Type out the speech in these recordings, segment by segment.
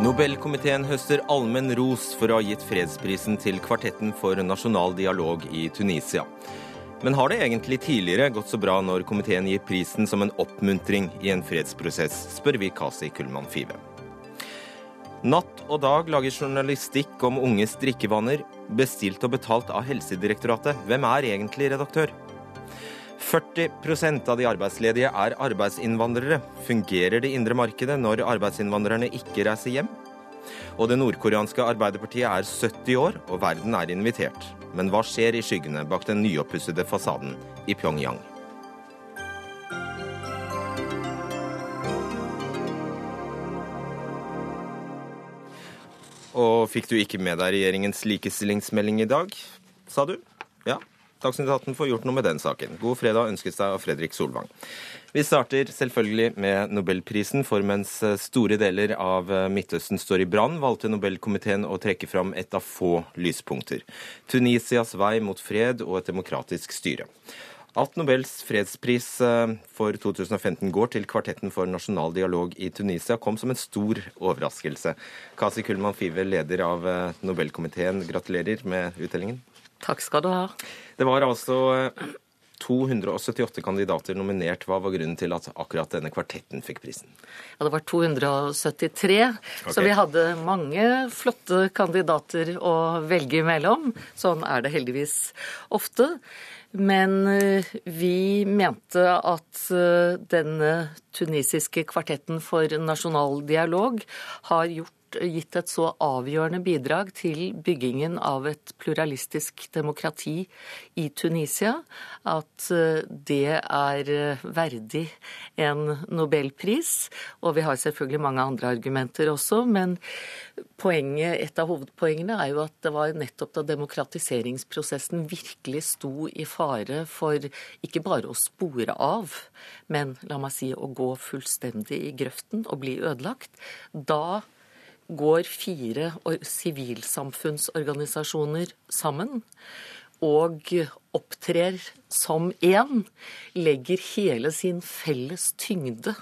Nobelkomiteen høster allmenn ros for å ha gitt fredsprisen til Kvartetten for nasjonal dialog i Tunisia. Men har det egentlig tidligere gått så bra når komiteen gir prisen som en oppmuntring i en fredsprosess, spør vi Kasi Kullmann Five. Natt og dag lager journalistikk om unges drikkevaner, bestilt og betalt av Helsedirektoratet. Hvem er egentlig redaktør? 40% av de arbeidsledige er arbeidsinnvandrere. Fungerer det indre markedet når arbeidsinnvandrerne ikke reiser hjem? Og det nordkoreanske Arbeiderpartiet er 70 år, og verden er invitert. Men hva skjer i skyggene bak den nyoppussede fasaden i Pyongyang? Og fikk du ikke med deg regjeringens likestillingsmelding i dag, sa du? Dagsnytt 18 får gjort noe med den saken. God fredag ønskes deg av Fredrik Solvang. Vi starter selvfølgelig med nobelprisen, for mens store deler av Midtøsten står i brann, valgte Nobelkomiteen å trekke fram et av få lyspunkter. Tunisias vei mot fred og et demokratisk styre. At Nobels fredspris for 2015 går til Kvartetten for nasjonal dialog i Tunisia, kom som en stor overraskelse. Kasi Kullmann Five, leder av Nobelkomiteen, gratulerer med utdelingen. Takk skal du ha. Det var altså 278 kandidater nominert. Hva var grunnen til at akkurat denne kvartetten fikk prisen? Ja, Det var 273, okay. så vi hadde mange flotte kandidater å velge imellom. Sånn er det heldigvis ofte. Men vi mente at denne tunisiske kvartetten for nasjonal dialog har gjort gitt et så avgjørende bidrag til byggingen av et pluralistisk demokrati i Tunisia at eh, det er eh, verdig en nobelpris. Og vi har selvfølgelig mange andre argumenter også, men poenget, et av hovedpoengene er jo at det var nettopp da demokratiseringsprosessen virkelig sto i fare for ikke bare å spore av, men la meg si å gå fullstendig i grøften og bli ødelagt. Da går fire sivilsamfunnsorganisasjoner sammen og opptrer som én, legger hele sin felles tyngde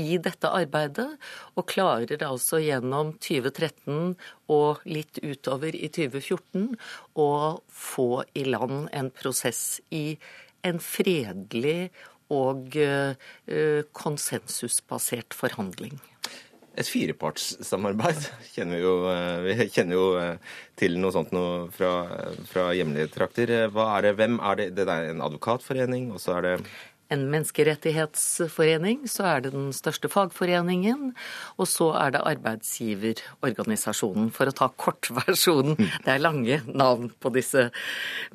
i dette arbeidet, og klarer altså gjennom 2013 og litt utover i 2014 å få i land en prosess i en fredelig og uh, konsensusbasert forhandling et firepartssamarbeid. Kjenner vi, jo, eh, vi kjenner jo eh, til noe sånt noe fra, fra hjemlige trakter. Hva er det, hvem er det? Det er en advokatforening, og så er det en menneskerettighetsforening, så er det den største fagforeningen, og så er det arbeidsgiverorganisasjonen, for å ta kortversjonen. Det er lange navn på disse.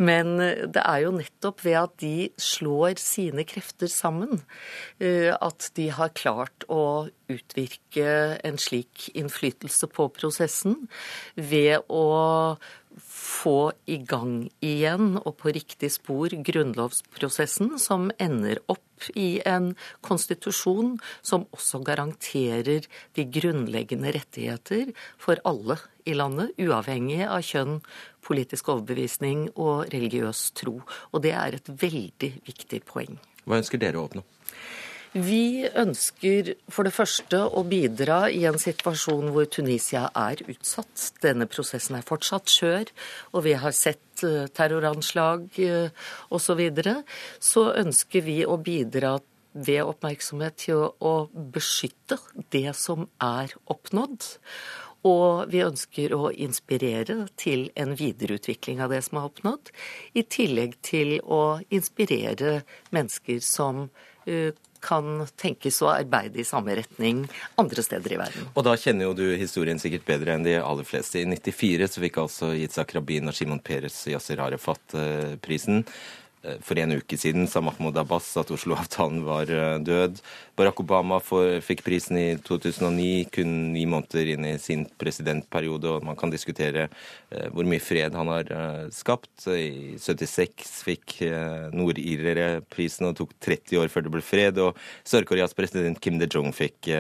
Men det er jo nettopp ved at de slår sine krefter sammen, eh, at de har klart å utvirke en slik innflytelse på prosessen ved å få i gang igjen og på riktig spor grunnlovsprosessen, som ender opp i en konstitusjon som også garanterer de grunnleggende rettigheter for alle i landet, uavhengig av kjønn, politisk overbevisning og religiøs tro. Og det er et veldig viktig poeng. Hva ønsker dere å oppnå? Vi ønsker for det første å bidra i en situasjon hvor Tunisia er utsatt. Denne prosessen er fortsatt skjør, og vi har sett eh, terroranslag eh, osv. Så, videre. så ønsker vi å bidra ved oppmerksomhet til å beskytte det som er oppnådd. Og vi ønsker å inspirere til en videreutvikling av det som er oppnådd, i tillegg til å inspirere mennesker som uh, kan tenkes å arbeide i samme retning andre steder i verden. Og da kjenner jo du historien sikkert bedre enn de aller fleste. I 94 så fikk altså Yitzhak Rabin og Shimon Peres Yasser Arafat eh, prisen. Eh, for en uke siden sa Mahmoud Abbas at Oslo-avtalen var eh, død. Barack Obama fikk prisen i 2009, kun ni måneder inn i sin presidentperiode. og Man kan diskutere eh, hvor mye fred han har skapt. I 76 fikk nordirere prisen, og tok 30 år før det ble fred. Og Sør-Koreas president Kim De-jong fikk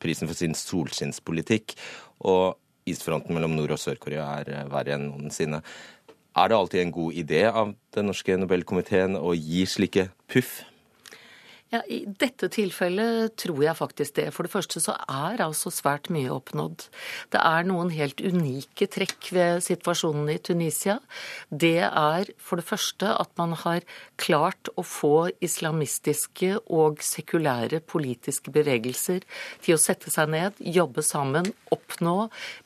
prisen for sin solskinnspolitikk. Og isfronten mellom Nord- og Sør-Korea er verre enn noensinne. Er det alltid en god idé av den norske Nobelkomiteen å gi slike puff? Ja, I dette tilfellet tror jeg faktisk det. For det første så er altså svært mye oppnådd. Det er noen helt unike trekk ved situasjonen i Tunisia. Det er for det første at man har klart å få islamistiske og sekulære politiske bevegelser til å sette seg ned, jobbe sammen, oppnå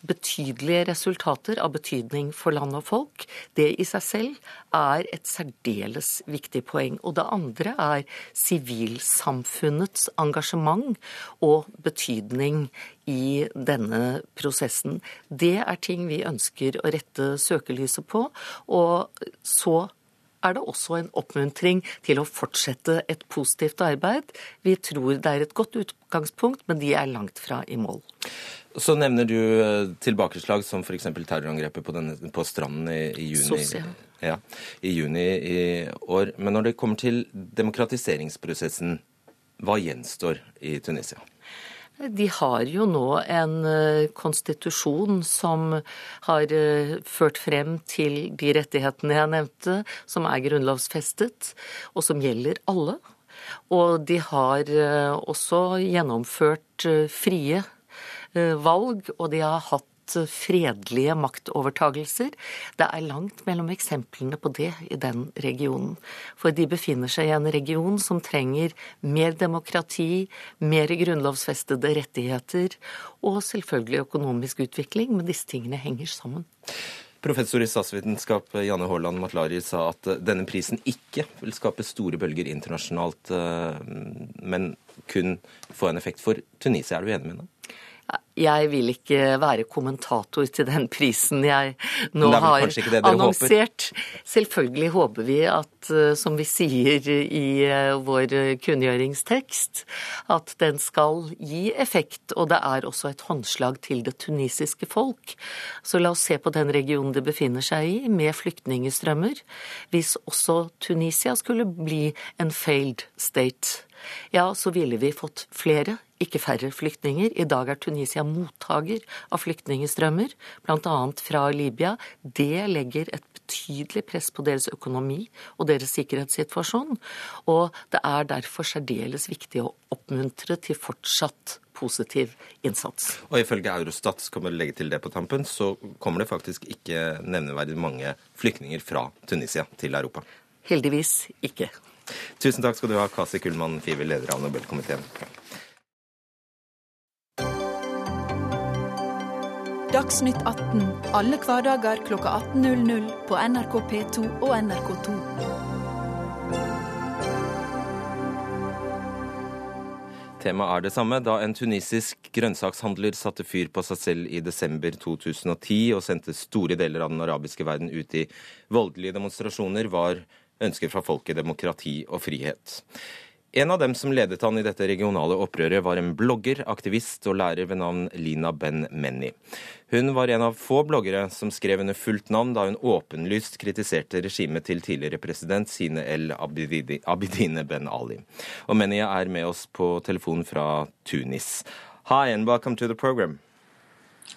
betydelige resultater av betydning for land og folk. Det i seg selv er et særdeles viktig poeng. Og det andre er sivil sivilsamfunnets engasjement og betydning i denne prosessen. Det er ting vi ønsker å rette søkelyset på. Og så er det også en oppmuntring til å fortsette et positivt arbeid. Vi tror det er et godt utgangspunkt, men de er langt fra i mål. Så nevner du eh, tilbakeslag som f.eks. terrorangrepet på, denne, på stranden i, i juni. Sosia. Ja, i juni i år. Men når det kommer til demokratiseringsprosessen, hva gjenstår i Tunisia? De har jo nå en eh, konstitusjon som har eh, ført frem til de rettighetene jeg nevnte, som er grunnlovsfestet, og som gjelder alle. Og de har også gjennomført frie Eh, valg, og de har hatt fredelige maktovertagelser. Det er langt mellom eksemplene på det i den regionen. For de befinner seg i en region som trenger mer demokrati, mer grunnlovsfestede rettigheter og selvfølgelig økonomisk utvikling, men disse tingene henger sammen. Professor i statsvitenskap Janne Haaland Matlari sa at denne prisen ikke vil skape store bølger internasjonalt, eh, men kun få en effekt for Tunisia. Er du enig med henne? Jeg vil ikke være kommentator til den prisen jeg nå har annonsert. Håper. Selvfølgelig håper vi at, eh, som vi sier i eh, vår kunngjøringstekst, at den skal gi effekt. Og det er også et håndslag til det tunisiske folk. Så la oss se på den regionen det befinner seg i, med flyktningstrømmer. Hvis også Tunisia skulle bli en failed state, ja, så ville vi fått flere ikke færre flyktninger. I dag er Tunisia mottaker av flyktningstrømmer, bl.a. fra Libya. Det legger et betydelig press på deres økonomi og deres sikkerhetssituasjon. Og det er derfor særdeles viktig å oppmuntre til fortsatt positiv innsats. Og ifølge Eurostat skal vi legge til det på tampen, så kommer det faktisk ikke nevneverdig mange flyktninger fra Tunisia til Europa. Heldigvis ikke. Tusen takk skal du ha, Kasi Kullmann Five, leder av Nobelkomiteen. Dagsnytt 18 alle hverdager kl 18.00 på NRK P2 og NRK2. Temaet er det samme da en tunisisk grønnsakshandler satte fyr på seg selv i desember 2010 og sendte store deler av den arabiske verden ut i voldelige demonstrasjoner, var ønsket fra folket demokrati og frihet. En av dem som ledet han i dette regionale opprøret, var en blogger, aktivist og lærer ved navn Lina Ben Menni. Hun var en av få bloggere som skrev under fullt navn da hun åpenlyst kritiserte regimet til tidligere president Sine El Abidine Ben Ali. Og Menni er med oss på telefon fra Tunis. Hi and welcome to the program.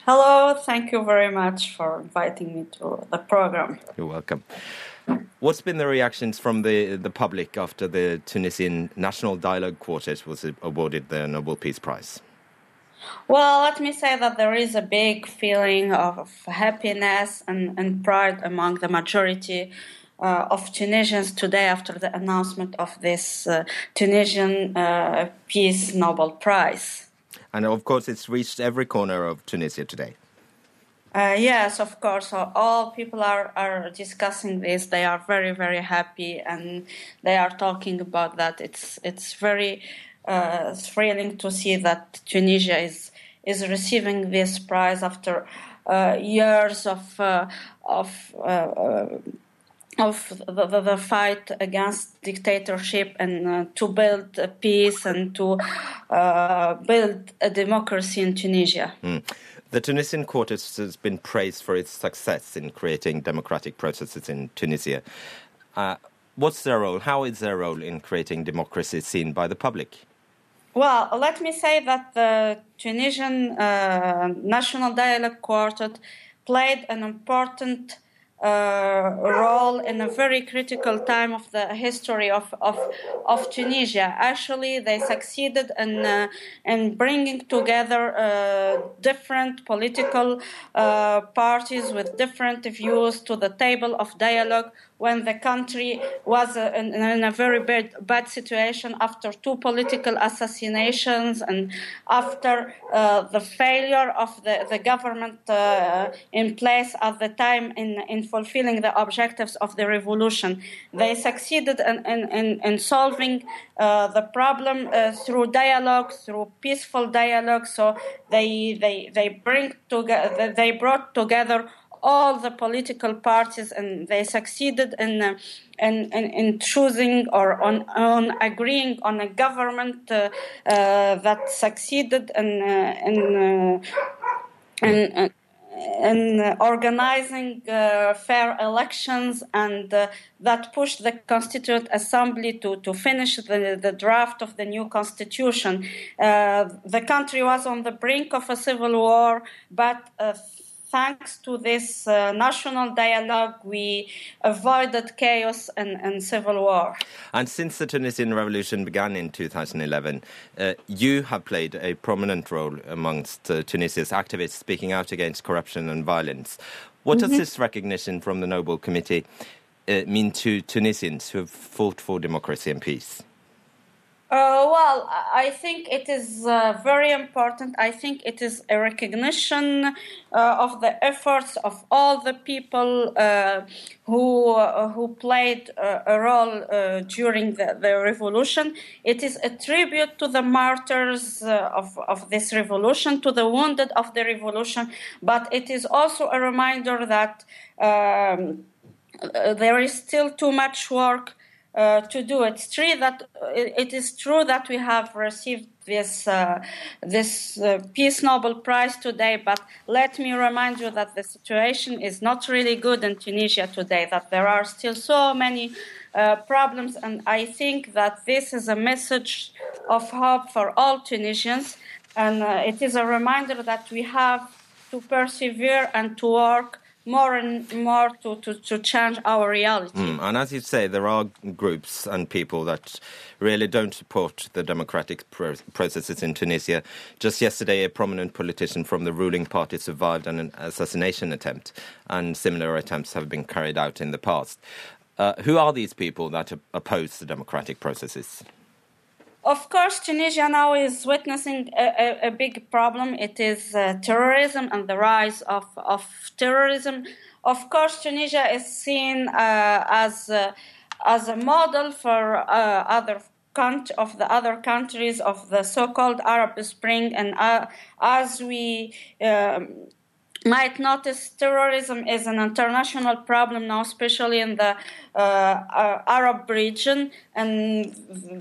Hello, thank you very much for inviting me to the program. You're welcome. What's been the reactions from the, the public after the Tunisian National Dialogue Quartet was awarded the Nobel Peace Prize? Well, let me say that there is a big feeling of happiness and, and pride among the majority uh, of Tunisians today after the announcement of this uh, Tunisian uh, Peace Nobel Prize. And of course, it's reached every corner of Tunisia today. Uh, yes, of course. All people are, are discussing this. They are very, very happy, and they are talking about that. It's it's very uh, thrilling to see that Tunisia is is receiving this prize after uh, years of uh, of. Uh, of the, the, the, fight against dictatorship and uh, to build peace and to build a democracy in Tunisia. Mm. The Tunisian court has been praised for its success in creating democratic processes in Tunisia. Uh, what's their role? How is their role in creating democracy seen by the public? Well, let me say that the Tunisian uh, National Dialogue Quartet played an important uh, role in a very critical time of the history of, of, of Tunisia. Actually, they succeeded in, uh, in bringing together uh, different political uh, parties with different views to the table of dialogue when the country was in, in, a very bad, bad, situation after two political assassinations and after uh, the failure of the, the government uh, in place at the time in, in fulfilling the objectives of the revolution. They succeeded in, in, in solving uh, the problem uh, through dialogue, through peaceful dialogue. So they, they, they, bring together, they brought together all the political parties, and they succeeded in, uh, in, in, in, choosing or on, on agreeing on a government uh, uh, that succeeded in, uh, in, uh, in, in organizing uh, fair elections and uh, that pushed the Constituent Assembly to, to finish the, the draft of the new constitution. Uh, the country was on the brink of a civil war, but thanks to this uh, national dialogue, we avoided chaos and, and, civil war. And since the Tunisian revolution began in 2011, uh, you have played a prominent role amongst uh, Tunisia's activists speaking out against corruption and violence. What mm-hmm. does this recognition from the Nobel Committee uh, mean to Tunisians who have fought for democracy and peace? Uh, well, I think it is uh, very important. I think it is a recognition uh, of the efforts of all the people uh, who uh, who played uh, a role during the, the, revolution. It is a tribute to the martyrs of, of this revolution, to the wounded of the revolution, but it is also a reminder that um, there is still too much work uh, to do. It's true that it is true that we have received this uh, this uh, Peace Nobel Prize today, but let me remind you that the situation is not really good in Tunisia today. That there are still so many uh, problems, and I think that this is a message of hope for all Tunisians, and uh, it is a reminder that we have to persevere and to work more and more to, to, to change our reality. Mm, and as you say, there are groups and people that really don't support the democratic pro- processes in Tunisia. Just yesterday, a prominent politician from the ruling party survived an assassination attempt, and similar attempts have been carried out in the past. Uh, who are these people that oppose the democratic processes? Of course, Tunisia now is witnessing a, a, a big problem. It is uh, terrorism and the rise of, of terrorism. Of course, Tunisia is seen uh, as, uh, as a model for uh, other of the other countries of the so-called Arab Spring, and uh, as we um, might notice terrorism is an international problem now, especially in the uh, uh, Arab region, and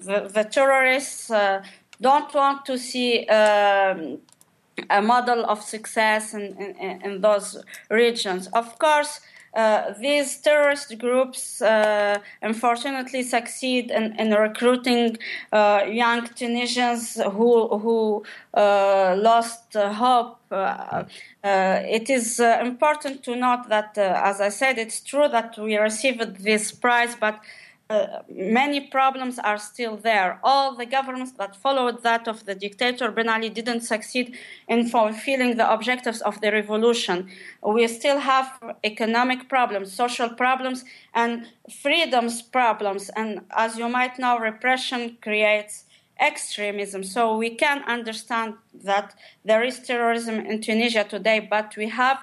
the, the terrorists uh, don't want to see um, a model of success in, in, in, those regions. Of course, uh, these terrorist groups uh, unfortunately succeed in, in recruiting uh, young Tunisians who, who uh, lost hope. Uh, it is important to note that, as I said, it's true that we received this prize, but uh, many problems are still there. All the governments that followed that of the dictator Ben Ali didn't succeed in fulfilling the objectives of the revolution. We still have economic problems, social problems, and freedoms problems. And as you might know, repression creates extremism. So we can understand that there is terrorism in Tunisia today, but we have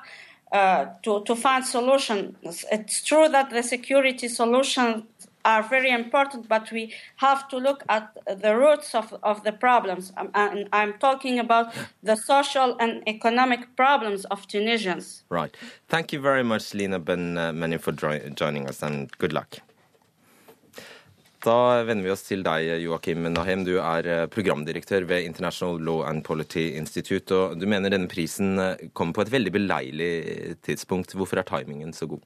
uh, to, to find solutions. It's true that the security solution are very important, but we have to look at the roots of, of the problems. Um, and I'm talking about the social and economic problems of Tunisians. Right. Thank you very much, Lina Ben Meni, for joining us, and good luck. Da vender vi oss til deg, Joakim Nahem. Du er eh, programdirektør ved International Law and Polity Institute. og Du mener denne prisen eh, kommer på et veldig beleilig tidspunkt. Hvorfor er timingen så god?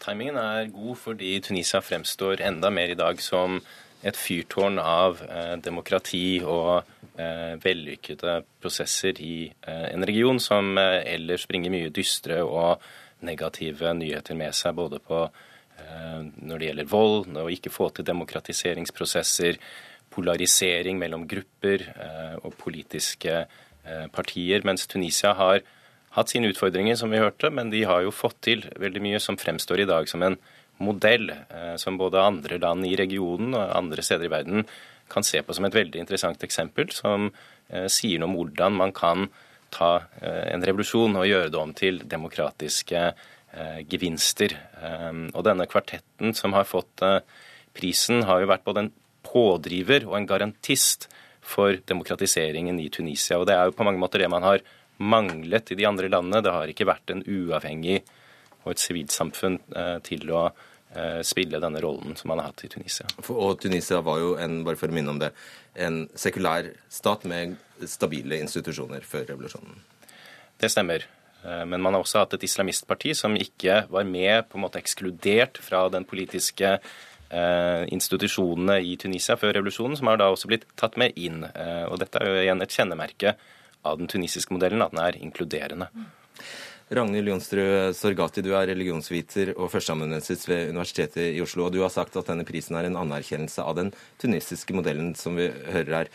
Timingen er god fordi Tunisia fremstår enda mer i dag som et fyrtårn av eh, demokrati og eh, vellykkede prosesser i eh, en region som eh, ellers bringer mye dystre og negative nyheter med seg, både på når det gjelder vold, å ikke få til demokratiseringsprosesser, polarisering mellom grupper og politiske partier. Mens Tunisia har hatt sine utfordringer, som vi hørte, men de har jo fått til veldig mye som fremstår i dag som en modell eh, som både andre land i regionen og andre steder i verden kan se på som et veldig interessant eksempel, som eh, sier noe om hvordan man kan ta eh, en revolusjon og gjøre det om til demokratiske gevinster. Og denne kvartetten som har fått prisen, har jo vært både en pådriver og en garantist for demokratiseringen i Tunisia. Og det er jo på mange måter det man har manglet i de andre landene. Det har ikke vært en uavhengig og et sivilsamfunn eh, til å eh, spille denne rollen som man har hatt i Tunisia. Og Tunisia var jo, en, bare for å minne om det, en sekulær stat med stabile institusjoner før revolusjonen. Det stemmer. Eh, men man har også hatt et islamistparti som ikke var med, på en måte ekskludert fra den politiske institusjonene i Tunisia før revolusjonen, som har da også blitt tatt med inn. Og dette er jo igjen et kjennemerke av den tunisiske modellen, at den er inkluderende. Ragnhild Jonsrud Sorgati, du er religionsviter og førsteamanuensis ved Universitetet i Oslo. og Du har sagt at denne prisen er en anerkjennelse av den tunisiske modellen som vi hører her.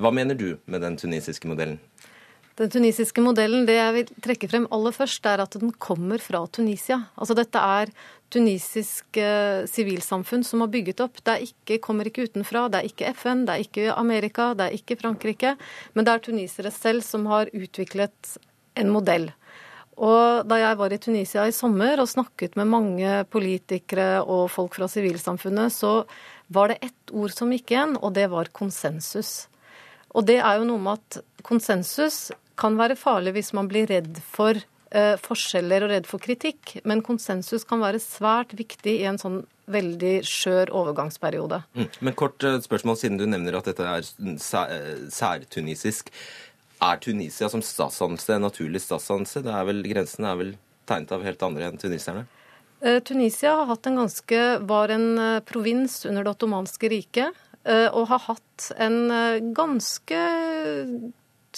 Hva mener du med den tunisiske modellen? Den tunisiske modellen, det jeg vil trekke frem aller først, er at den kommer fra Tunisia. Altså dette er tunisisk eh, sivilsamfunn som har bygget opp. Det ikke, kommer ikke utenfra. Det er ikke FN, det er ikke Amerika, det er ikke Frankrike. Men det er tunisere selv som har utviklet en modell. Og da jeg var i Tunisia i sommer og snakket med mange politikere og folk fra sivilsamfunnet, så var det ett ord som gikk igjen, og det var konsensus. Og det er jo noe med at konsensus kan være farlig hvis man blir redd for forskjeller og redd for kritikk, men konsensus kan være svært viktig i en sånn veldig skjør overgangsperiode. Mm. Men kort uh, spørsmål, siden du nevner at dette er særtunisisk. Er Tunisia som statsdannelse en naturlig statsdannelse? Grensen er vel tegnet av helt andre enn tunisierne? Uh, Tunisia har hatt en ganske, var en provins under Det ottomanske riket og har hatt en ganske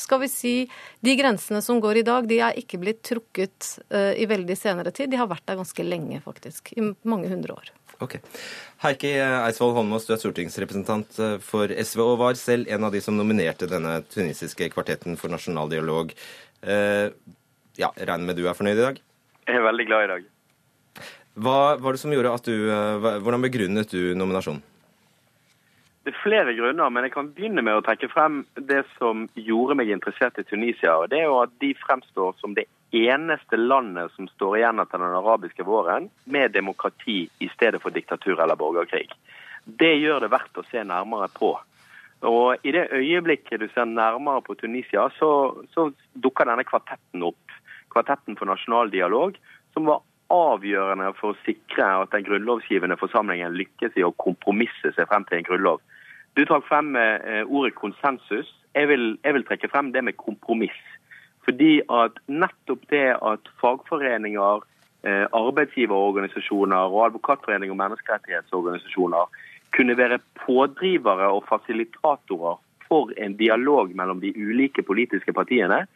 skal vi si, de grensene som går i dag, de er ikke blitt trukket uh, i veldig senere tid. De har vært der ganske lenge, faktisk. I mange hundre år. Ok. Heikki Eidsvoll Holmås, du er stortingsrepresentant eh, for SV og var selv en av de som nominerte denne tunisiske kvartetten for nasjonal dialog. Uh, ja, jeg regner med du er fornøyd i dag? Jeg er veldig glad i dag. Hva var det som gjorde at du Hvordan begrunnet du nominasjonen? Det er flere grunner, men jeg kan begynne med å trekke frem det som gjorde meg interessert i Tunisia. og Det er jo at de fremstår som det eneste landet som står igjen etter den arabiske våren med demokrati i stedet for diktatur eller borgerkrig. Det gjør det verdt å se nærmere på. Og I det øyeblikket du ser nærmere på Tunisia, så, så dukker denne kvartetten opp. Kvartetten for nasjonal dialog, som var avgjørende for å sikre at den grunnlovsgivende forsamlingen lykkes i å kompromisse seg frem til en grunnlov. Du trakk frem eh, ordet konsensus. Jeg vil, jeg vil, trekke frem det med kompromiss. Fordi at nettopp det at fagforeninger, eh, arbeidsgiverorganisasjoner og advokatforeninger og menneskerettighetsorganisasjoner kunne være pådrivere og fasilitatorer for en dialog mellom de ulike politiske partiene,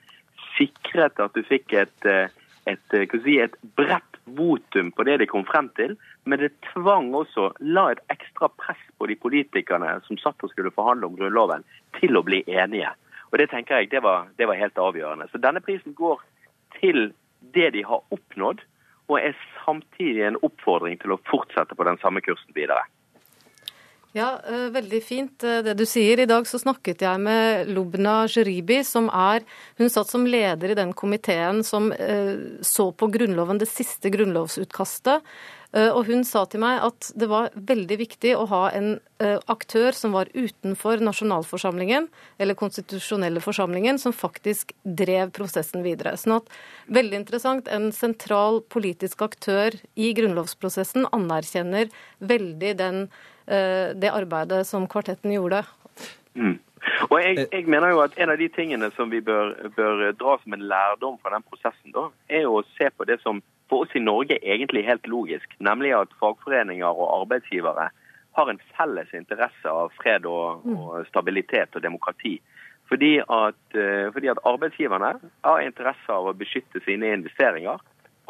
sikret at du fikk et, eh, et, et bredt votum på det de kom frem til, men det tvang også, la et ekstra press på de politikerne som satt og skulle forhandle om Grunnloven, til å bli enige. Og Det tenker jeg det var, det var helt avgjørende. Så Denne prisen går til det de har oppnådd, og er samtidig en oppfordring til å fortsette på den samme kursen videre. Ja, eh, veldig fint eh, det du sier. I dag så snakket jeg med Lubna Jeribi, som er Hun satt som leder i den komiteen som eh, så på Grunnloven, det siste grunnlovsutkastet. Og hun sa til meg at det var veldig viktig å ha en aktør som var utenfor nasjonalforsamlingen, eller konstitusjonelle forsamlingen, som faktisk drev prosessen videre. Sånn at, veldig interessant, en sentral politisk aktør i grunnlovsprosessen anerkjenner veldig den Eh, det arbeidet som kvartetten gjorde. Mm. Og jeg, jeg, mener jo at En av de tingene som vi bør, bør, dra som en lærdom fra den prosessen, da, er å se på det som for oss i Norge er egentlig helt logisk, nemlig at fagforeninger og arbeidsgivere har en felles interesse av fred og, mm. og stabilitet og demokrati. Fordi at, eh, fordi at, arbeidsgiverne har interesse av å beskytte sine investeringer.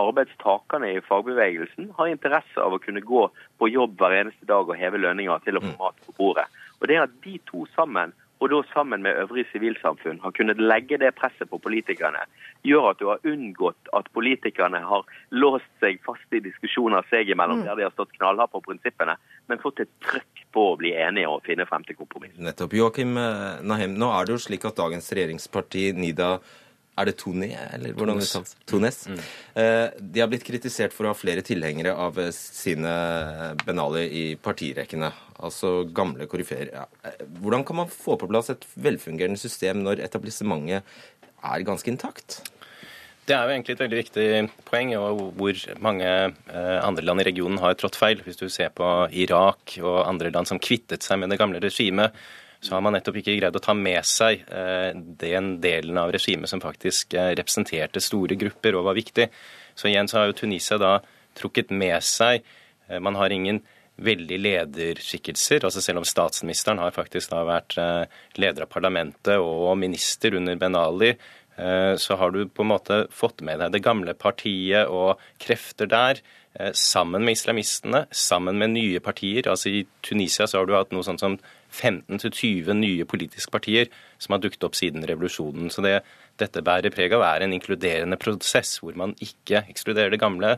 arbeidstakerne i fagbevegelsen har interesse av å kunne gå på jobb hver eneste dag og heve lønninger til å få mm. mat på bordet. Og det at de to sammen og da sammen med øvrig sivilsamfunn har kunnet legge det presset på politikerne, gjør at du har unngått at politikerne har låst seg fast i diskusjoner seg imellom mm. der de har stått knallhardt på prinsippene, men fått et trøkk på å bli enige og finne frem til kompromiss. Nettopp. Joakim eh, Nahem, nå er det jo slik at dagens regjeringsparti NIDA er det Tone, eller hvordan Tones. det Tones. Mm. Eh, de har blitt kritisert for å ha flere tilhengere av eh, sine benaler i partirekkene. Altså gamle koryfeer. Hvordan kan man få på plass et velfungerende system når etablissementet er ganske intakt? Det er jo egentlig et veldig viktig poeng, og hvor mange andre land i regionen har trådt feil. Hvis du ser på Irak og andre land som kvittet seg med det gamle regimet, så har man nettopp ikke greid å ta med seg eh, den delen av regimet som faktisk eh, representerte store grupper og var viktig. Så igjen så har jo Tunisia da trukket med seg eh, Man har ingen veldig lederskikkelser. altså Selv om statsministeren har faktisk da vært leder av parlamentet og minister under Ben Ali, så har du på en måte fått med deg det gamle partiet og krefter der. Sammen med islamistene, sammen med nye partier. altså I Tunisia så har du hatt noe sånt som 15-20 nye politiske partier som har dukket opp siden revolusjonen. Så det dette bærer preg av, er en inkluderende prosess, hvor man ikke ekskluderer det gamle,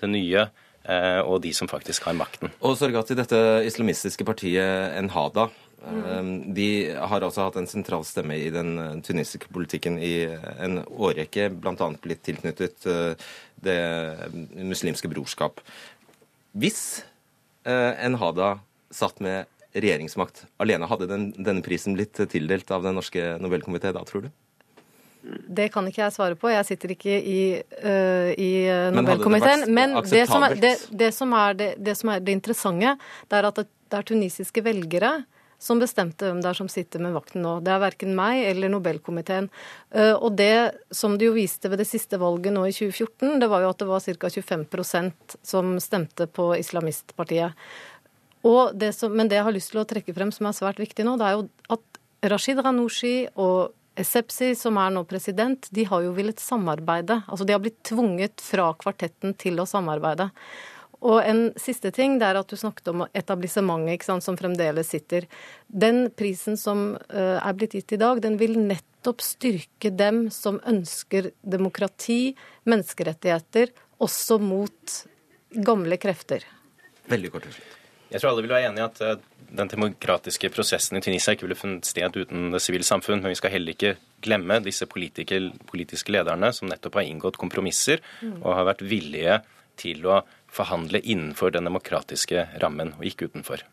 det nye eh, og de som faktisk har makten. Og Sorgati, dette islamistiske partiet Enhada, mm. de har altså hatt en sentral stemme i den eh, tunisiske politikken i en årrekke, bl.a. blitt tilknyttet det muslimske brorskap. Hvis Enhada satt med regjeringsmakt alene, hadde den, denne prisen blitt tildelt av Den norske nobelkomité da, tror du? Det kan ikke jeg svare på. Jeg sitter ikke i, uh, i Nobelkomiteen. Men det som, er, det, det, som er det, det, som er det interessante, det er at det er tunisiske velgere som bestemte hvem det er som sitter med vakten nå. Det er verken meg eller Nobelkomiteen. Og det som de jo viste ved det siste valget nå i 2014, det var jo at det var ca. 25% som stemte på islamistpartiet. Det som, men det jeg har lyst til å trekke frem som er svært viktig nå, det er jo at Rashid Ranushi og Esepsi, som er nå president, de har jo villet samarbeide. Altså de har blitt tvunget fra kvartetten til å samarbeide. Og en siste ting, det er at du snakket om etablissementet sant, som fremdeles sitter. Den prisen som uh, er blitt gitt i dag, den vil nettopp styrke dem som ønsker demokrati, menneskerettigheter, også mot gamle krefter. Veldig kort til slutt. Jeg tror alle vil være enig i at eh, den demokratiske prosessen i Tunisia ikke ville funnet sted uten det sivile samfunn. Men vi skal heller ikke glemme disse politiske lederne som nettopp har inngått kompromisser og har vært villige til å forhandle innenfor den demokratiske rammen, og ikke utenfor.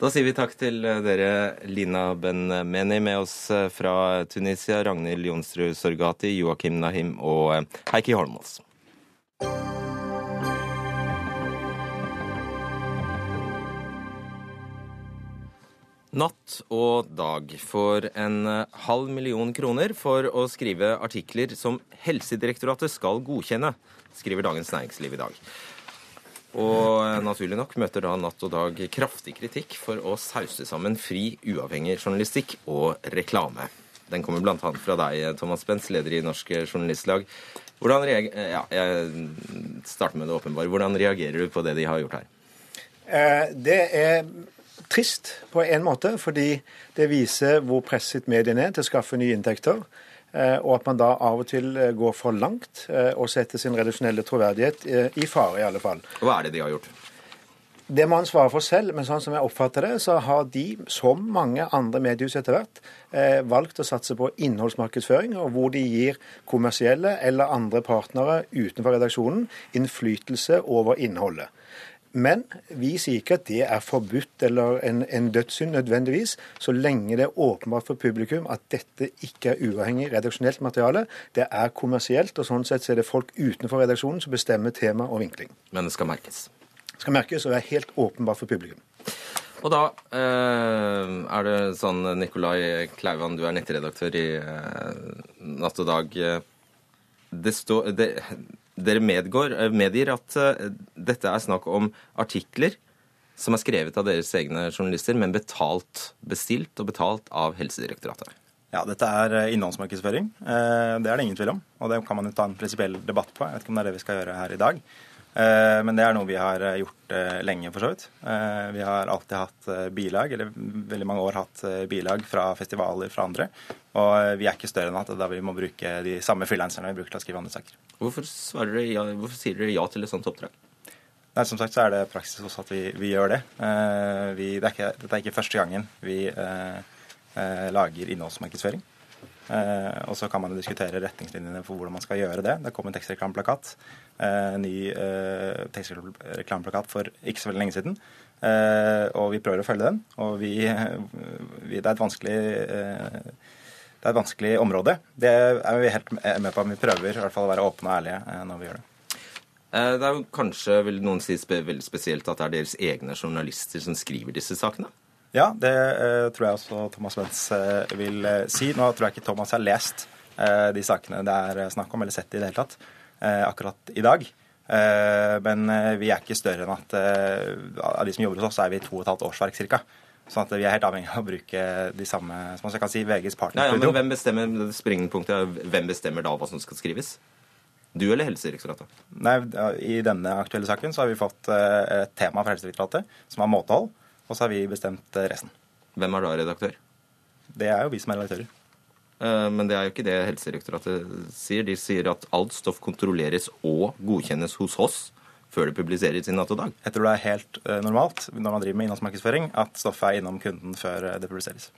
Da sier vi takk til eh, dere, Lina Ben-Meni med oss eh, fra Tunisia, Ragnhild Jonsrud Sorgati, Joakim Nahim og Heikki Holmås. Natt og dag for en eh, halv million kroner for å skrive artikler som Helsedirektoratet skal godkjenne, skriver Dagens Næringsliv i dag. Og eh, naturlig nok møter da Natt og Dag kraftig kritikk for å sause sammen fri, uavhengig journalistikk og reklame. Den kommer bl.a. fra deg, Thomas Spence, leder i Norsk Journalistlag. Hvordan ja, jeg starter med det åpenbare. Hvordan reagerer du på det de har gjort her? Eh, det er trist på en måte, fordi det viser hvor presset mediene er til å skaffe nye inntekter. Eh, og at man da av og til eh, går for langt eh, og setter sin redaksjonelle troverdighet i fare, i alle fall. Hva er det de har gjort? Det må han svare for selv, men sånn som jeg oppfatter det, så har de, som mange andre mediehus etter hvert, valgt å satse på innholdsmarkedsføring, og hvor de gir kommersielle eller andre partnere utenfor redaksjonen innflytelse over innholdet. Men vi sier ikke at det er forbudt eller en, en dødssynd nødvendigvis, så lenge det er åpenbart for publikum at dette ikke er uavhengig redaksjonelt materiale. Det er kommersielt, og sånn sett så er det folk utenfor redaksjonen som bestemmer tema og vinkling. Men det skal merkes? Det skal merkes, og det er helt åpenbart for publikum. Og da eh, er det sånn, Nikolai Klauan, du er nettredaktør i eh, Natt og Dag. Det står dere medgår, eh, medgir at uh, dette er snakk om artikler som er skrevet av deres egne journalister, men betalt, bestilt og betalt av Helsedirektoratet? Ja, dette er eh, innholdsmarkedsføring. Eh, det er det ingen tvil om. Og det kan man jo ta en prinsipiell debatt på. Jeg vet ikke om det er det vi skal gjøre her i dag. Eh, men det er noe vi har gjort lenge, for så vidt. Vi har alltid hatt bilag, eller veldig mange år hatt bilag fra festivaler fra andre. Og vi er ikke større enn at da vi må bruke de samme frilanserne vi bruker til å skrive andre saker. Hvorfor, ja, hvorfor sier dere ja til et sånt oppdrag? Nei, Som sagt så er det praksis også at vi, vi gjør det. Vi, det er ikke, dette er ikke første gangen vi Eh, lager innholdsmarkedsføring. Eh, og så kan man diskutere retningslinjene for hvordan man skal gjøre det. Det kom en tekstreklameplakat, eh, ny tekstreklameplakat for ikke så veldig lenge siden. og vi prøver å følge den. Og vi, vi, det er et vanskelig det er et vanskelig område. Det er vi helt med på. Vi prøver i hvert fall å være åpne og ærlige når vi gjør det. Det er jo kanskje, vil noen si veldig spesielt, at det er deres egne journalister som skriver disse sakene? Ja, det eh, tror jeg også Thomas Wentz eh, vil eh, si. Nå tror jeg ikke Thomas har lest de sakene det er snakk om, eller sett det i det hele tatt, akkurat i dag. men vi er ikke større enn at av de som jobber hos oss, er vi to og et halvt årsverk ca. Sånn at vi er helt avhengig av å bruke de samme som man kan si, VGs partner. Ja, ja, men hvem bestemmer, er, hvem bestemmer da hva som skal skrives? Du eller Helsedirektoratet? Nei, I denne aktuelle saken så har vi fått et tema fra Helsedirektoratet som er måtehold. Og så har vi bestemt eh, resten. Hvem er da redaktør? Det er jo vi som er redaktører. Eh, men det er jo ikke det Helsedirektoratet sier. De sier at alt stoff kontrolleres og godkjennes hos oss før det publiseres i Natt og Dag. Jeg tror det er helt eh, normalt når man driver med innholdsmarkedsføring, at stoffet er innom kunden før det publiseres.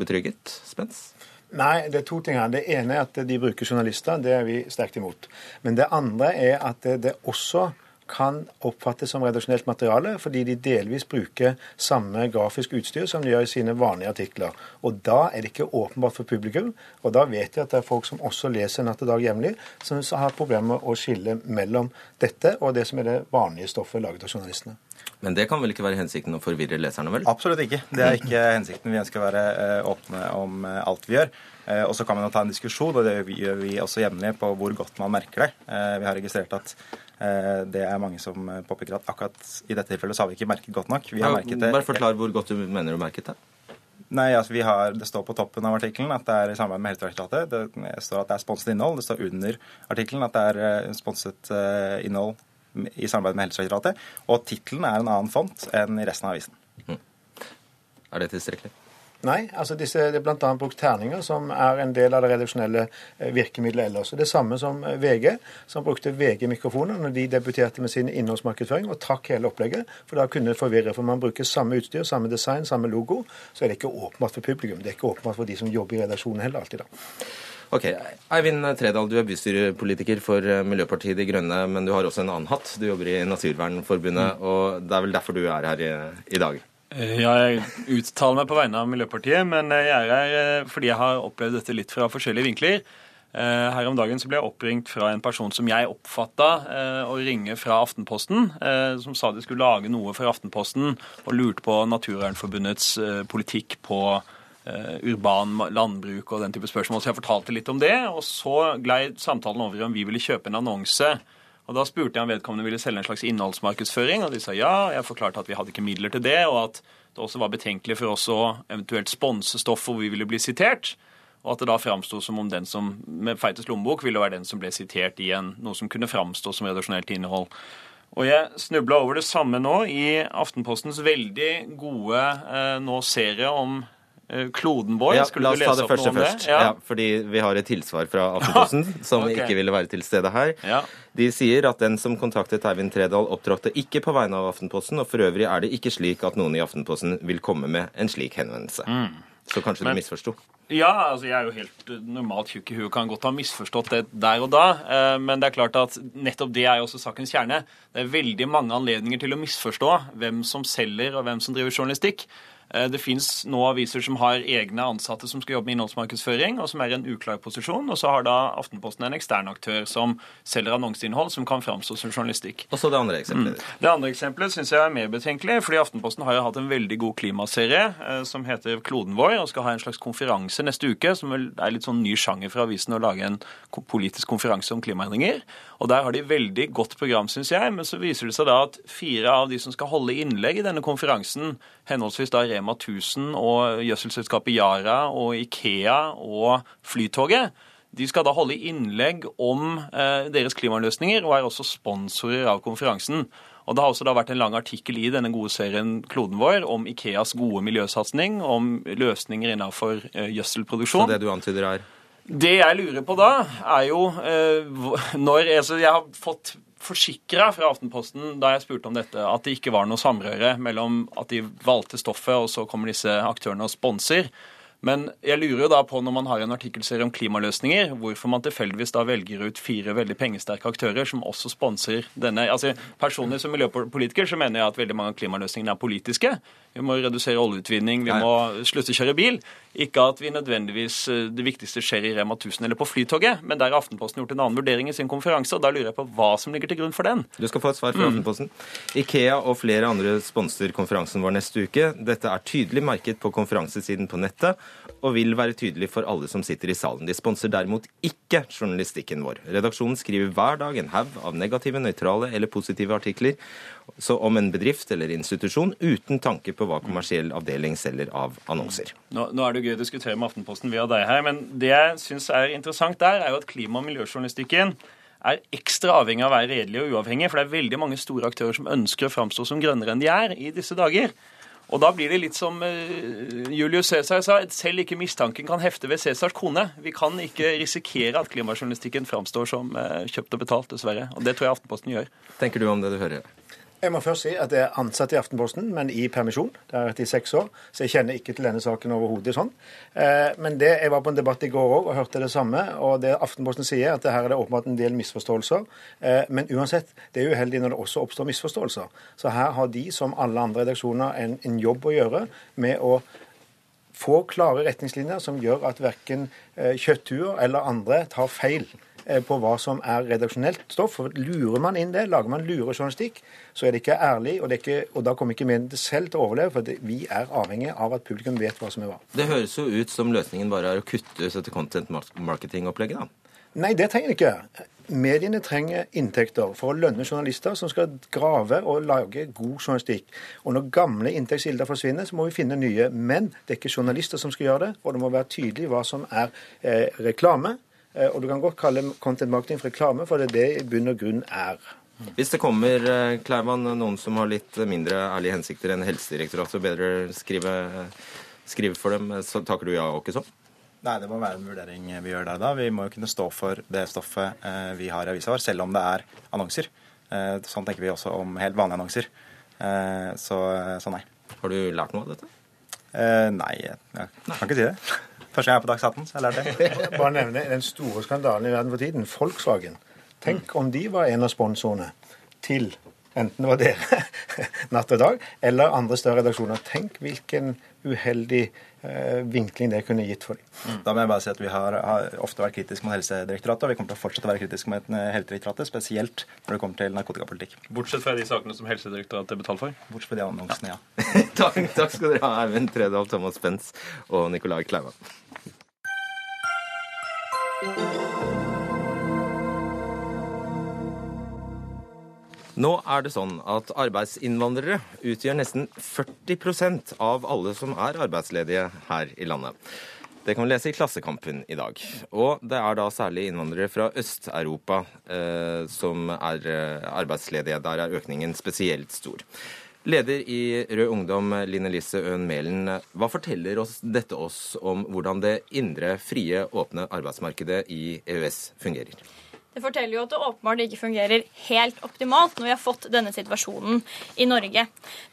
Betrygget, Spens? Nei, det er to ting her. Det ene er at de bruker journalister. Det er vi sterkt imot. Men det andre er at det også kan oppfattes som redaksjonelt materiale, fordi de delvis bruker samme grafisk utstyr som de gjør i sine vanlige artikler. Og Da er det ikke åpenbart for publikum, og da vet jeg at det er folk som også leser Natt og Dag jevnlig, som har problemer med å skille mellom dette og det som er det vanlige stoffet laget av journalistene. Men det kan vel ikke være hensikten å forvirre leserne, vel? Absolutt ikke. Det er ikke hensikten. Vi ønsker å være eh, åpne om eh, alt vi gjør. Eh, og så kan man jo ta en diskusjon, og det gjør vi også jevnlig, på hvor godt man merker det. Vi har registrert at det er mange som påpeker at akkurat i dette tilfellet så har vi ikke merket godt nok. Vi har merket det. Bare forklar hvor godt du mener du merket det. Nei, altså vi har, Det står på toppen av artikkelen at det er i samarbeid med Helsedirektoratet. Det står at det er sponset innhold. Det står under artikkelen at det er sponset innhold i samarbeid med Helsedirektoratet. Og tittelen er en annen font enn i resten av avisen. Mm. Er det tilstrekkelig? Nei, altså disse, det er bl.a. brukt terninger, som er en del av det redaksjonelle eh, virkemidlet ellers. Det samme som eh, VG, som brukte VG-mikrofoner når de debuterte med sin innholdsmarkedsføring, og trakk hele opplegget. For da kunne det forvirre. For man bruker samme utstyr, samme design, samme logo. Så er det ikke åpenbart for publikum. Det er ikke åpenbart for de som jobber i redaksjonen heller alltid, da. Ok, Eivind Tredal, du er bystyrepolitiker for eh, Miljøpartiet De Grønne, men du har også en annen hatt. Du jobber i Naturvernforbundet, mm. og det er vel derfor du er her i, i dag? Eh, ja, jeg uttaler meg på vegne av Miljøpartiet, men jeg er her eh, fordi jeg har opplevd dette litt fra forskjellige vinkler. Eh, her om dagen så ble jeg oppringt fra en person som jeg oppfatta å ringe fra Aftenposten, som sa de skulle lage noe for Aftenposten, og lurte på Naturvernforbundets politikk på urban landbruk og den type spørsmål. Så jeg fortalte litt om det, og så glei samtalen over om vi ville kjøpe en annonse og Da spurte jeg om vedkommende ville selge en slags innholdsmarkedsføring, og de sa ja. Jeg forklarte at vi hadde ikke midler til det, og at det også var betenkelig for oss å eventuelt sponse stoff hvor vi ville bli sitert. Og at det da framsto som om den som med Feites lommebok ville være den som ble sitert i en, noe som kunne framstå som redaksjonelt innhold. Og jeg snubla over det samme nå i Aftenpostens veldig gode eh, nå serie om Eh, kloden vår. Ja, Skulle opp noe om det først. Ja. ja. fordi vi har et tilsvar fra Aftenposten som okay. ikke ville være til stede her. Ja. De sier at den som kontaktet Eivind Tredal, opptrådte ikke på vegne av Aftenposten, og for øvrig er det ikke slik at noen i Aftenposten vil komme med en slik henvendelse. Mm. Så kanskje Men, du misforsto? Ja, altså jeg er jo helt eh, normalt tjukk i huet, kan godt ha misforstått det der og da. Eh, men det er klart at nettopp det er jo også sakens kjerne. Det er veldig mange anledninger til å misforstå hvem som selger og hvem som driver journalistikk. Eh, det fins nå aviser som har egne ansatte som skal jobbe med innholdsmarkedsføring, og som er i en uklar posisjon. Og så har da Aftenposten en ekstern aktør som selger annonseinnhold som kan framstå som journalistikk. Og så det andre eksempelet. Mm. Det andre eksempelet syns jeg er mer betenkelig, fordi Aftenposten har jo hatt en veldig god klimaserie eh, som heter Kloden vår, og skal ha en slags konferanse neste uke, som er litt sånn ny sjanger for avisen å lage en politisk konferanse om klimaendringer. Og der har de veldig godt program, syns jeg, men så viser det seg da at fire av de som skal holde innlegg i denne konferansen, henholdsvis da Rema 1000 og gjødselselskapet Yara og Ikea og Flytoget. De skal da holde innlegg om eh, deres klimaløsninger, og er også sponsorer av konferansen. Og Det har også vært en lang artikkel i denne gode serien Kloden vår om Ikeas gode miljøsatsing, om løsninger innenfor eh, gjødselproduksjon. Så det du antyder er? Det jeg lurer på da, er jo eh, når altså Jeg har fått forsikra fra Aftenposten da jeg spurte om dette, at det ikke var noe samrøre mellom at de valgte stoffet, og så kommer disse aktørene og sponser. Men jeg lurer jo da på, når man har en artikkelserie om klimaløsninger, hvorfor man tilfeldigvis da velger ut fire veldig pengesterke aktører som også sponser denne. Altså, Personlig som miljøpolitiker så mener jeg at veldig mange av klimaløsningene er politiske. Vi må redusere oljeutvinning, vi må slutte å kjøre bil. Ikke at vi nødvendigvis eh, det viktigste skjer i Rema 1000 eller på Flytoget, men der har Aftenposten gjort en annen vurdering i sin konferanse, og da lurer jeg på hva som ligger til grunn for den. Du skal få et svar fra mm. Aftenposten. Ikea og flere andre sponser konferansen vår neste uke. Dette er tydelig merket på konferansesiden på nettet, og vil være tydelig for alle som sitter i salen. De sponser derimot ikke journalistikken vår. Redaksjonen skriver hver dag en haug av negative, nøytrale eller positive artikler om en bedrift eller institusjon, uten tanke på hva kommersiell avdeling selger av annonser. Nå, nå er det gøy å diskutere med Aftenposten via deg her, men det jeg syns er interessant der, er jo at klima- og miljøjournalistikken er ekstra avhengig av å være redelig og uavhengig, for det er veldig mange store aktører som ønsker å framstå som grønnere enn de er i disse dager. Og da blir det litt som uh, Julius Cæsar sa, selv ikke mistanken kan hefte ved Cæsars kone. Vi kan ikke risikere at klimajournalistikken framstår som uh, kjøpt og betalt, dessverre. Og det tror jeg Aftenposten gjør. Tenker du om det du hører? Jeg må først si at jeg er ansatt i Aftenposten, men i permisjon. Det har jeg vært i seks år, så jeg kjenner ikke til denne saken overhodet sånn. Eh, men det, jeg var på en debatt i går òg og hørte det samme. Og det Aftenposten sier, at her er det åpenbart en del misforståelser. Eh, men uansett, det er uheldig når det også oppstår misforståelser. Så her har de, som alle andre redaksjoner, en, en jobb å gjøre med å få klare retningslinjer som gjør at verken eh, kjøtthuer eller andre tar feil på hva som er redaksjonelt stoff. For Lurer man inn det, lager man lurejournalistikk, så er det ikke ærlig, og, det ikke, og da kommer ikke mediene selv til å overleve. For vi er avhengig av at publikum vet hva som er hva. Det høres jo ut som løsningen bare er å kutte dette content marketing-opplegget, da. Nei, det trenger det ikke. Mediene trenger inntekter for å lønne journalister som skal grave og lage god journalistikk. Og når gamle inntektskilder forsvinner, så må vi finne nye. Men det er ikke journalister som skal gjøre det, og det må være tydelig hva som er eh, reklame, Eh, og du kan godt kalle content marketing for reklame, for det er det i bunn og grunn er. Hvis det kommer eh, Kleiman, noen som har litt mindre ærlige hensikter enn Helsedirektoratet, og bedre skrive, skrive for dem, så takker du ja, og ikke sånn? Nei, det må være en vurdering vi gjør der da. Vi må jo kunne stå for det stoffet eh, vi har i avisa vår, selv om det er annonser. Sånn tenker vi også om helt vanlige annonser. Så, så nei. Har du lært noe av dette? Nei, jeg kan ikke si det. Første gang jeg er på Dags 18, så jeg lærte det. Bare nevne den store skandalen i verden for tiden. Volkswagen. Tenk om de var en av sponsorene til enten det var dere, Natt og Dag, eller andre større redaksjoner. Tenk hvilken uheldig eh, vinkling det kunne gitt for dem. Mm. Da må jeg bare si at Vi har, har ofte vært kritiske mot Helsedirektoratet, og vi kommer til å fortsette å være kritiske mot eh, Helsedirektoratet, spesielt når det kommer til narkotikapolitikk. Bortsett fra de sakene som Helsedirektoratet betaler for? Bortsett fra de annonsene, ja. ja. takk, takk, skal dere ha, Eivind Tredal, Thomas Spence og Nicolai Kleiva. Nå er det sånn at arbeidsinnvandrere utgjør nesten 40% av alle som er arbeidsledige her i landet. Det kan vi lese i Klassekampen i dag. Og det er da særlig innvandrere fra Øst-Europa eh, som er eh, arbeidsledige. Der er økningen spesielt stor. Leder i Rød Ungdom, Line Lise Øhn Mælen. Hva forteller oss dette oss om hvordan det indre, frie, åpne arbeidsmarkedet i EØS fungerer? Det forteller jo at det åpenbart ikke fungerer helt optimalt når vi har fått denne situasjonen i Norge.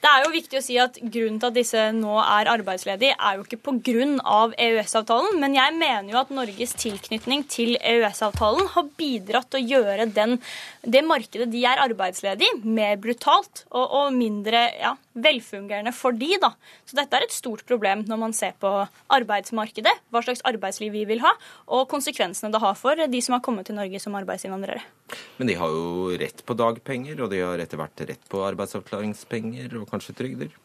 Det er jo viktig å si at Grunnen til at disse nå er arbeidsledige, er jo ikke pga. EØS-avtalen, men jeg mener jo at Norges tilknytning til EØS-avtalen har bidratt til å gjøre den, det markedet de er arbeidsledige i, mer brutalt og, og mindre ja, velfungerende for de, da. Så dette er et stort problem når man ser på arbeidsmarkedet, hva slags arbeidsliv vi vil ha, og konsekvensene det har for de som har kommet til Norge som arbeidsinnvandrere. Men de har jo rett på dagpenger, og de har etter hvert rett på arbeidsavklaringspenger og kanskje trygder?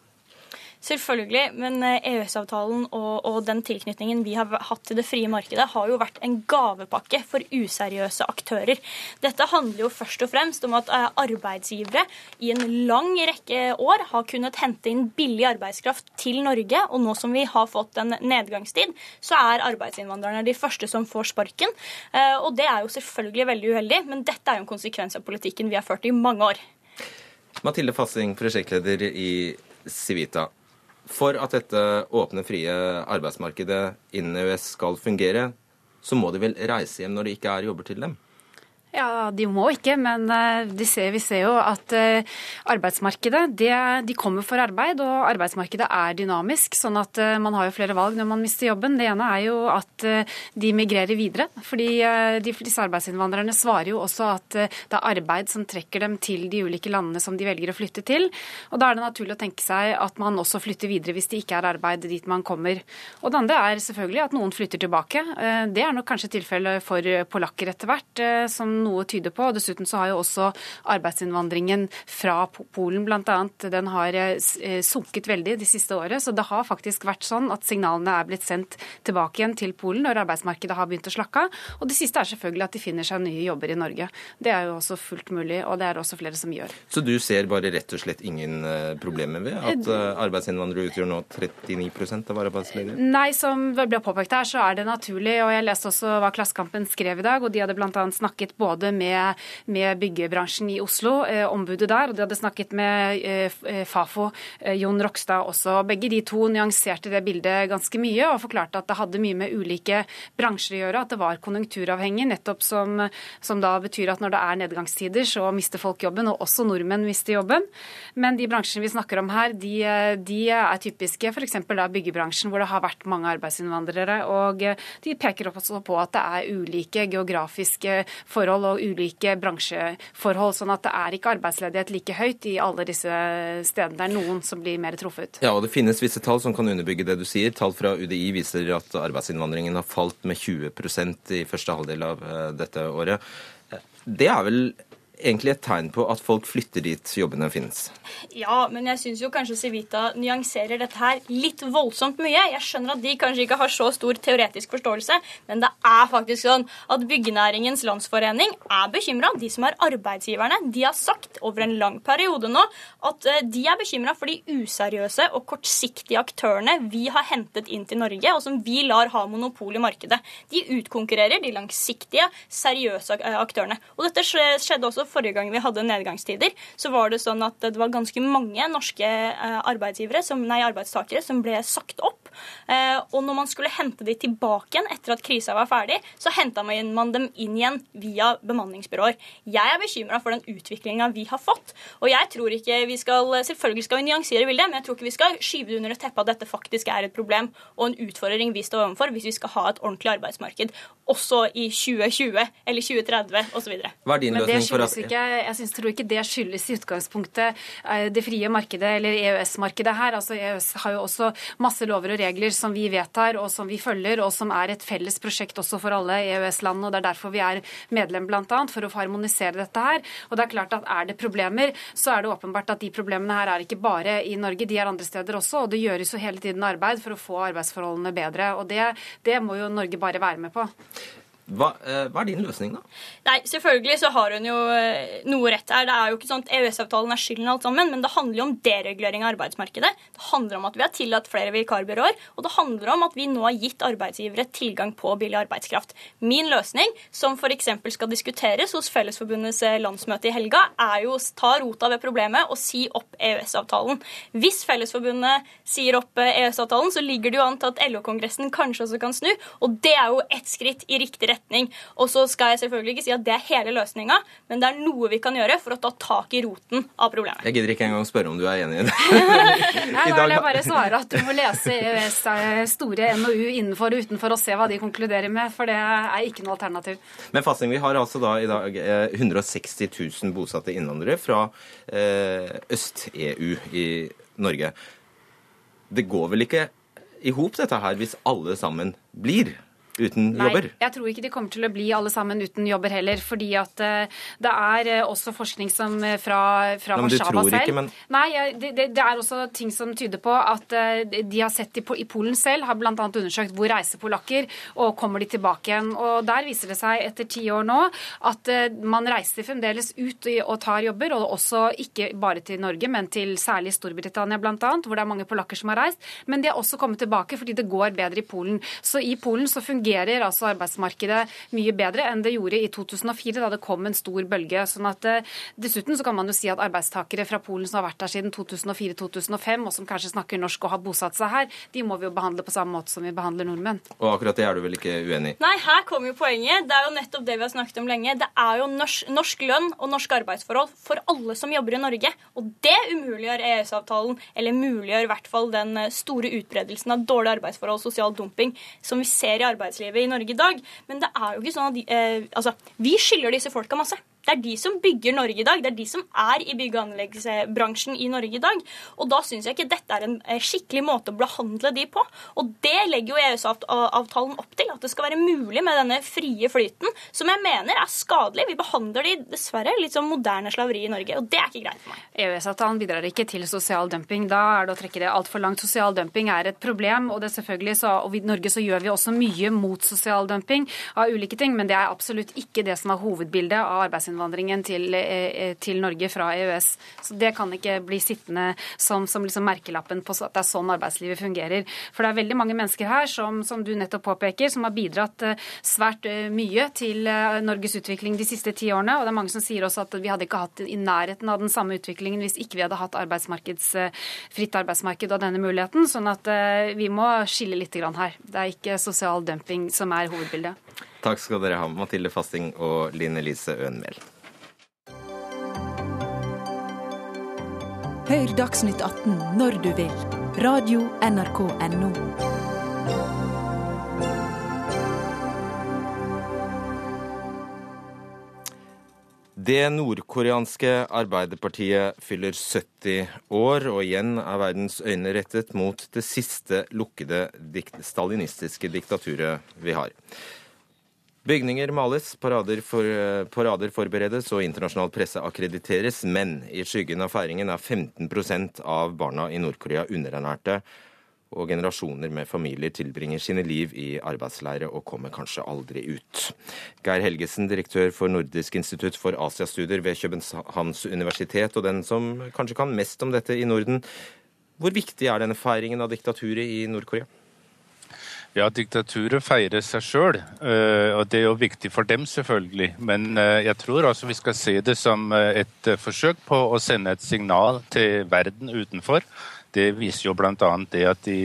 Selvfølgelig, men EØS-avtalen og, og, den tilknytningen vi har hatt til det frie markedet, har jo vært en gavepakke for useriøse aktører. Dette handler jo først og fremst om at arbeidsgivere i en lang rekke år har kunnet hente inn billig arbeidskraft til Norge, og nå som vi har fått en nedgangstid, så er arbeidsinnvandrerne de første som får sparken. Og det er jo selvfølgelig veldig uheldig, men dette er jo en konsekvens av politikken vi har ført i mange år. Mathilde Fassing, prosjektleder i Civita. For at dette åpne, frie arbeidsmarkedet innen EØS skal fungere, så må de vel reise hjem når det ikke er jobber til dem? Ja, De må ikke, men eh, ser, vi ser jo at eh, arbeidsmarkedet det, de kommer for arbeid, og arbeidsmarkedet er dynamisk. sånn at eh, man har jo flere valg når man mister jobben. Det ene er jo at de migrerer videre. fordi de, disse arbeidsinnvandrerne svarer jo også at det er arbeid som trekker dem til de ulike landene som de velger å flytte til. Og Da er det naturlig å tenke seg at man også flytter videre hvis det ikke er arbeid dit man kommer. Og Det andre er selvfølgelig at noen flytter tilbake. Det er nok kanskje tilfellet for polakker etter hvert. som noe tyder på. Dessuten så har jo også arbeidsinnvandringen fra Polen bl.a. den har eh, sunket veldig de siste året. Så det har faktisk vært sånn at signalene er blitt sendt tilbake igjen til Polen når arbeidsmarkedet har begynt å slakke av. Og det siste er selvfølgelig at de finner seg nye jobber i Norge. Det er jo også fullt mulig, og det er også flere som gjør. Så du ser bare rett og slett ingen eh, problemer ved at eh, arbeidsinnvandrere utgjør nå 39% av arbeidsledige? Nei, som ble påpekt her, så er det naturlig. Og jeg leste også hva Klassekampen skrev i dag, og de hadde bl.a. snakket både både med, med byggebransjen i Oslo, eh, ombudet der, og de hadde snakket med eh, eh, Fafo, eh, Jon Rokstad også. Begge de to nyanserte det bildet ganske mye og forklarte at det hadde mye med ulike bransjer å gjøre, at det var konjunkturavhengig, nettopp som, som da betyr at når det er nedgangstider, så mister folk jobben, og også nordmenn mister jobben. Men de bransjene vi snakker om her, de, de er typiske, f.eks. byggebransjen, hvor det har vært mange arbeidsinnvandrere. Og de peker også på at det er ulike geografiske forhold og ulike bransjeforhold. Sånn at det er ikke arbeidsledighet like høyt i alle disse stedene. Det er noen som blir mer truffet. Ja, og det finnes visse tall som kan underbygge det du sier. Tall fra UDI viser at arbeidsinnvandringen har falt med 20% i første halvdel av eh, dette året. Det er vel egentlig et tegn på at folk flytter dit jobbene finnes. Ja, men jeg syns jo kanskje Civita nyanserer dette her litt voldsomt mye. Jeg skjønner at de kanskje ikke har så stor teoretisk forståelse, men det er faktisk sånn at Byggenæringens Landsforening er bekymra. De som er arbeidsgiverne, de har sagt over en lang periode nå at eh, de er bekymra for de useriøse og kortsiktige aktørene vi har hentet inn til Norge, og som vi lar ha monopol i markedet. De utkonkurrerer de langsiktige, seriøse aktørene. Og dette skjedde også forrige gang vi hadde nedgangstider, så var det sånn at det var ganske mange norske eh, arbeidsgivere, som, nei, arbeidstakere som ble sagt opp. Eh, og når man skulle hente de tilbake igjen etter at krisa var ferdig, så henta man dem inn igjen via bemanningsbyråer. Jeg er bekymra for den utviklinga vi har fått. Og jeg tror ikke vi skal Selvfølgelig skal vi nyansere bildet, men jeg tror ikke vi skal skyve det under et teppe at dette faktisk er et problem og en utfordring vi står overfor hvis vi skal ha et ordentlig arbeidsmarked også i 2020 eller 2030 osv. Hva er din løsning for ikke, jeg tror ikke det skyldes i utgangspunktet eh, det frie markedet eller EØS-markedet her. Altså EØS har jo også masse lover og regler som vi vedtar og som vi følger, og som er et felles prosjekt også for alle EØS-landene. og Det er derfor vi er medlem, bl.a. For å harmonisere dette her. Og det er klart at Er det problemer, så er det åpenbart at de problemene her er ikke bare i Norge, de er andre steder også. Og det gjøres jo hele tiden arbeid for å få arbeidsforholdene bedre. Og det, det må jo Norge bare være med på. Hva, eh, hva, er din løsning, da? Nei, Selvfølgelig så har hun jo eh, noe rett her. Det er jo ikke sånn at EØS-avtalen er skylden alt sammen, men det handler jo om deregulering av arbeidsmarkedet. Det handler om at vi har tillatt flere vikarbyråer, og det handler om at vi nå har gitt arbeidsgivere tilgang på billig arbeidskraft. Min løsning, som f.eks. skal diskuteres hos Fellesforbundets eh, landsmøte i helga, er jo å ta rota ved problemet og si opp EØS-avtalen. Hvis Fellesforbundet sier opp EØS-avtalen, så ligger det jo an til at LO-kongressen kanskje også kan snu, og det er jo ett skritt i riktig retning retning. Og så skal jeg selvfølgelig ikke si at det er hele løsninga, men det er noe vi kan gjøre for å ta tak i roten av problemet. Jeg gidder ikke engang spørre om du er enig i det. Nei, da vil jeg bare svare at du må lese EØS eh, store NOU innenfor og utenfor og se hva de konkluderer med, for det er ikke noe alternativ. Men Fasting, vi har altså da i dag 160 eh, 000 bosatte innvandrere fra eh, øst-EU i Norge. Det går vel ikke i hop dette her hvis alle sammen blir? Uten Nei, jobber? jeg tror ikke de kommer til å bli alle sammen uten jobber heller. Fordi at uh, det er uh, også forskning som uh, fra, fra Nei, Warszawa selv ikke, men- Nei, det, det, det er også ting som tyder på at de har sett i, i Polen selv, har bl.a. undersøkt hvor reiser polakker, og kommer de tilbake igjen. Og der viser det seg etter ti år nå at man reiser fremdeles ut og tar jobber, og også ikke bare til Norge, men til særlig Storbritannia bl.a., hvor det er mange polakker som har reist. Men de har også kommet tilbake fordi det går bedre i Polen. Så i Polen så fungerer altså arbeidsmarkedet mye bedre enn det gjorde i 2004, da det kom en stor bølge. Sånn at eh, Dessuten så kan man jo si at arbeidstakere fra Polen som har vært der siden 2004-2005, og som kanskje snakker norsk og har bosatt seg her, de må vi jo behandle på samme måte som vi behandler nordmenn. Og akkurat det er du vel ikke uenig i? Nei, her kommer jo poenget. Det er jo nettopp det vi har snakket om lenge. Det er jo norsk, norsk lønn og norske arbeidsforhold for alle som jobber i Norge. Og det umuliggjør EØS-avtalen, eller muliggjør i hvert fall den eh, store utbredelsen av dårlige arbeidsforhold og sosial dumping som vi ser i arbeidslivet i Norge i dag. Men det er jo ikke sånn at de, eh, altså, vi skylder disse folka masse. Det er de som bygger Norge i dag. Det er de som er i bygg- og anleggsbransjen i Norge i dag. Og da syns jeg ikke dette er en eh, skikkelig måte å behandle de på. Og det legger jo EØS-avtalen opp til, at det skal være mulig med denne frie flyten, som jeg mener er skadelig. Vi behandler de dessverre litt som moderne slaveri i Norge, og det er ikke greit for meg. EØS-avtalen bidrar ikke til sosial dumping. Da er det å trekke det altfor langt. Sosial dumping er et problem, og det er selvfølgelig så, og i Norge så gjør vi også mye mot sosial dumping av ulike ting, men det er absolutt ikke det som er hovedbildet av arbeidsinnvandringen til, eh, til Norge fra EØS. Så det kan ikke bli sittende som, som liksom merkelappen på at det er sånn arbeidslivet fungerer. For det er veldig mange mennesker her, som, som du nettopp påpeker, som har bidratt eh, svært eh, mye til eh, Norges utvikling de siste ti årene. Og det er mange som sier også at vi hadde ikke hatt i nærheten av den samme utviklingen hvis ikke vi hadde hatt eh, fritt arbeidsmarked og denne muligheten. Sånn at eh, vi må skille litt her. Det er ikke sosial dumping som er hovedbildet. Takk skal dere ha, Mathilde Fasting og Linn Elise Ønmehl. Hør Dagsnytt 18 når du vil. Radio NRK Radio.nrk.no. Det nordkoreanske Arbeiderpartiet fyller 70 år, og igjen er verdens øyne rettet mot det siste lukkede dikt stalinistiske diktaturet vi har. Bygninger males, parader, for, parader forberedes og internasjonal presse akkrediteres, men i skyggen av feiringen er 15% av barna i Nord-Korea underernærte, og generasjoner med familier tilbringer sine liv i arbeidsleire og kommer kanskje aldri ut. Geir Helgesen, direktør for Nordisk institutt for Asiastudier ved Københavns universitet, og den som kanskje kan mest om dette i Norden. Hvor viktig er denne feiringen av diktaturet i Nord-Korea? Ja, diktaturet feirer seg sjøl, og det er jo viktig for dem, selvfølgelig. Men jeg tror altså vi skal se det som et forsøk på å sende et signal til verden utenfor. Det viser jo bl.a. det at de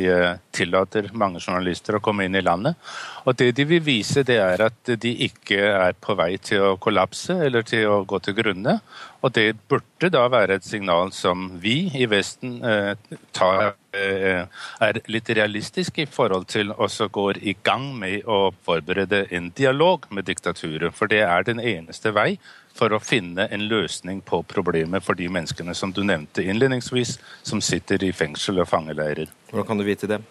tillater mange journalister å komme inn i landet. Og det de vil vise, det er at de ikke er på vei til å kollapse eller til å gå til grunne. Og det burde da være et signal som vi i Vesten eh, tar, eh, er litt realistisk i forhold til også går i gang med å forberede en dialog med diktaturet. For det er den eneste vei for å finne en løsning på problemet for de menneskene som du nevnte innledningsvis, som sitter i fengsel og fangeleirer. Hvordan kan du vite det?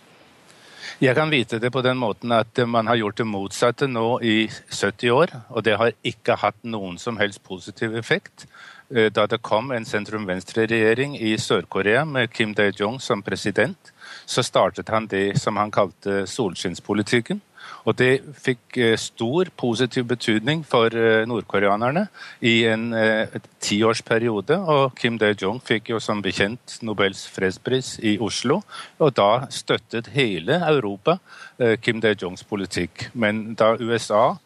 Jeg kan vite det på den måten at man har gjort det motsatte nå i 70 år, og det har ikke hatt noen som helst positiv effekt. Da det kom en sentrum-venstre-regjering i Sør-Korea med Kim Dae-jong som president, så startet han det som han kalte solskinnspolitikken. Og det fikk stor positiv betydning for nordkoreanerne i en tiårsperiode. Og Kim Dae-jong fikk jo som bekjent Nobels fredspris i Oslo. Og da støttet hele Europa Kim Dae-jongs politikk. Men da USA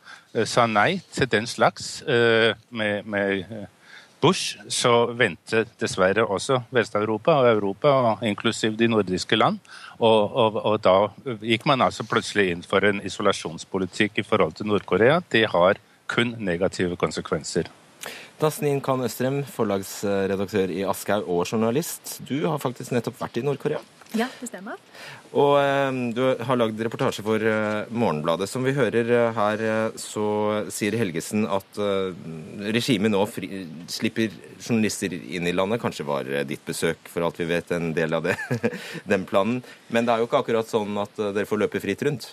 sa nei til den slags med, med Bush, så vendte dessverre også Vest-Europa og Europa, inklusiv de nordiske land. Og, og, og, da gikk man altså plutselig inn for en isolasjonspolitikk i forhold til Nord-Korea. Det har kun negative konsekvenser. Dasnin Khan Østrem, forlagsredaktør i Aschehoug og journalist. Du har faktisk nettopp vært i Nord-Korea. Ja, det stemmer. Og eh, du har lagd reportasje for eh, Morgenbladet. Som vi hører eh, her, så sier Helgesen at regimet nå fri, slipper journalister inn i landet. Kanskje var ditt besøk, for alt vi vet, en del av det, den planen. Men det er jo ikke akkurat sånn at dere får løpe fritt rundt?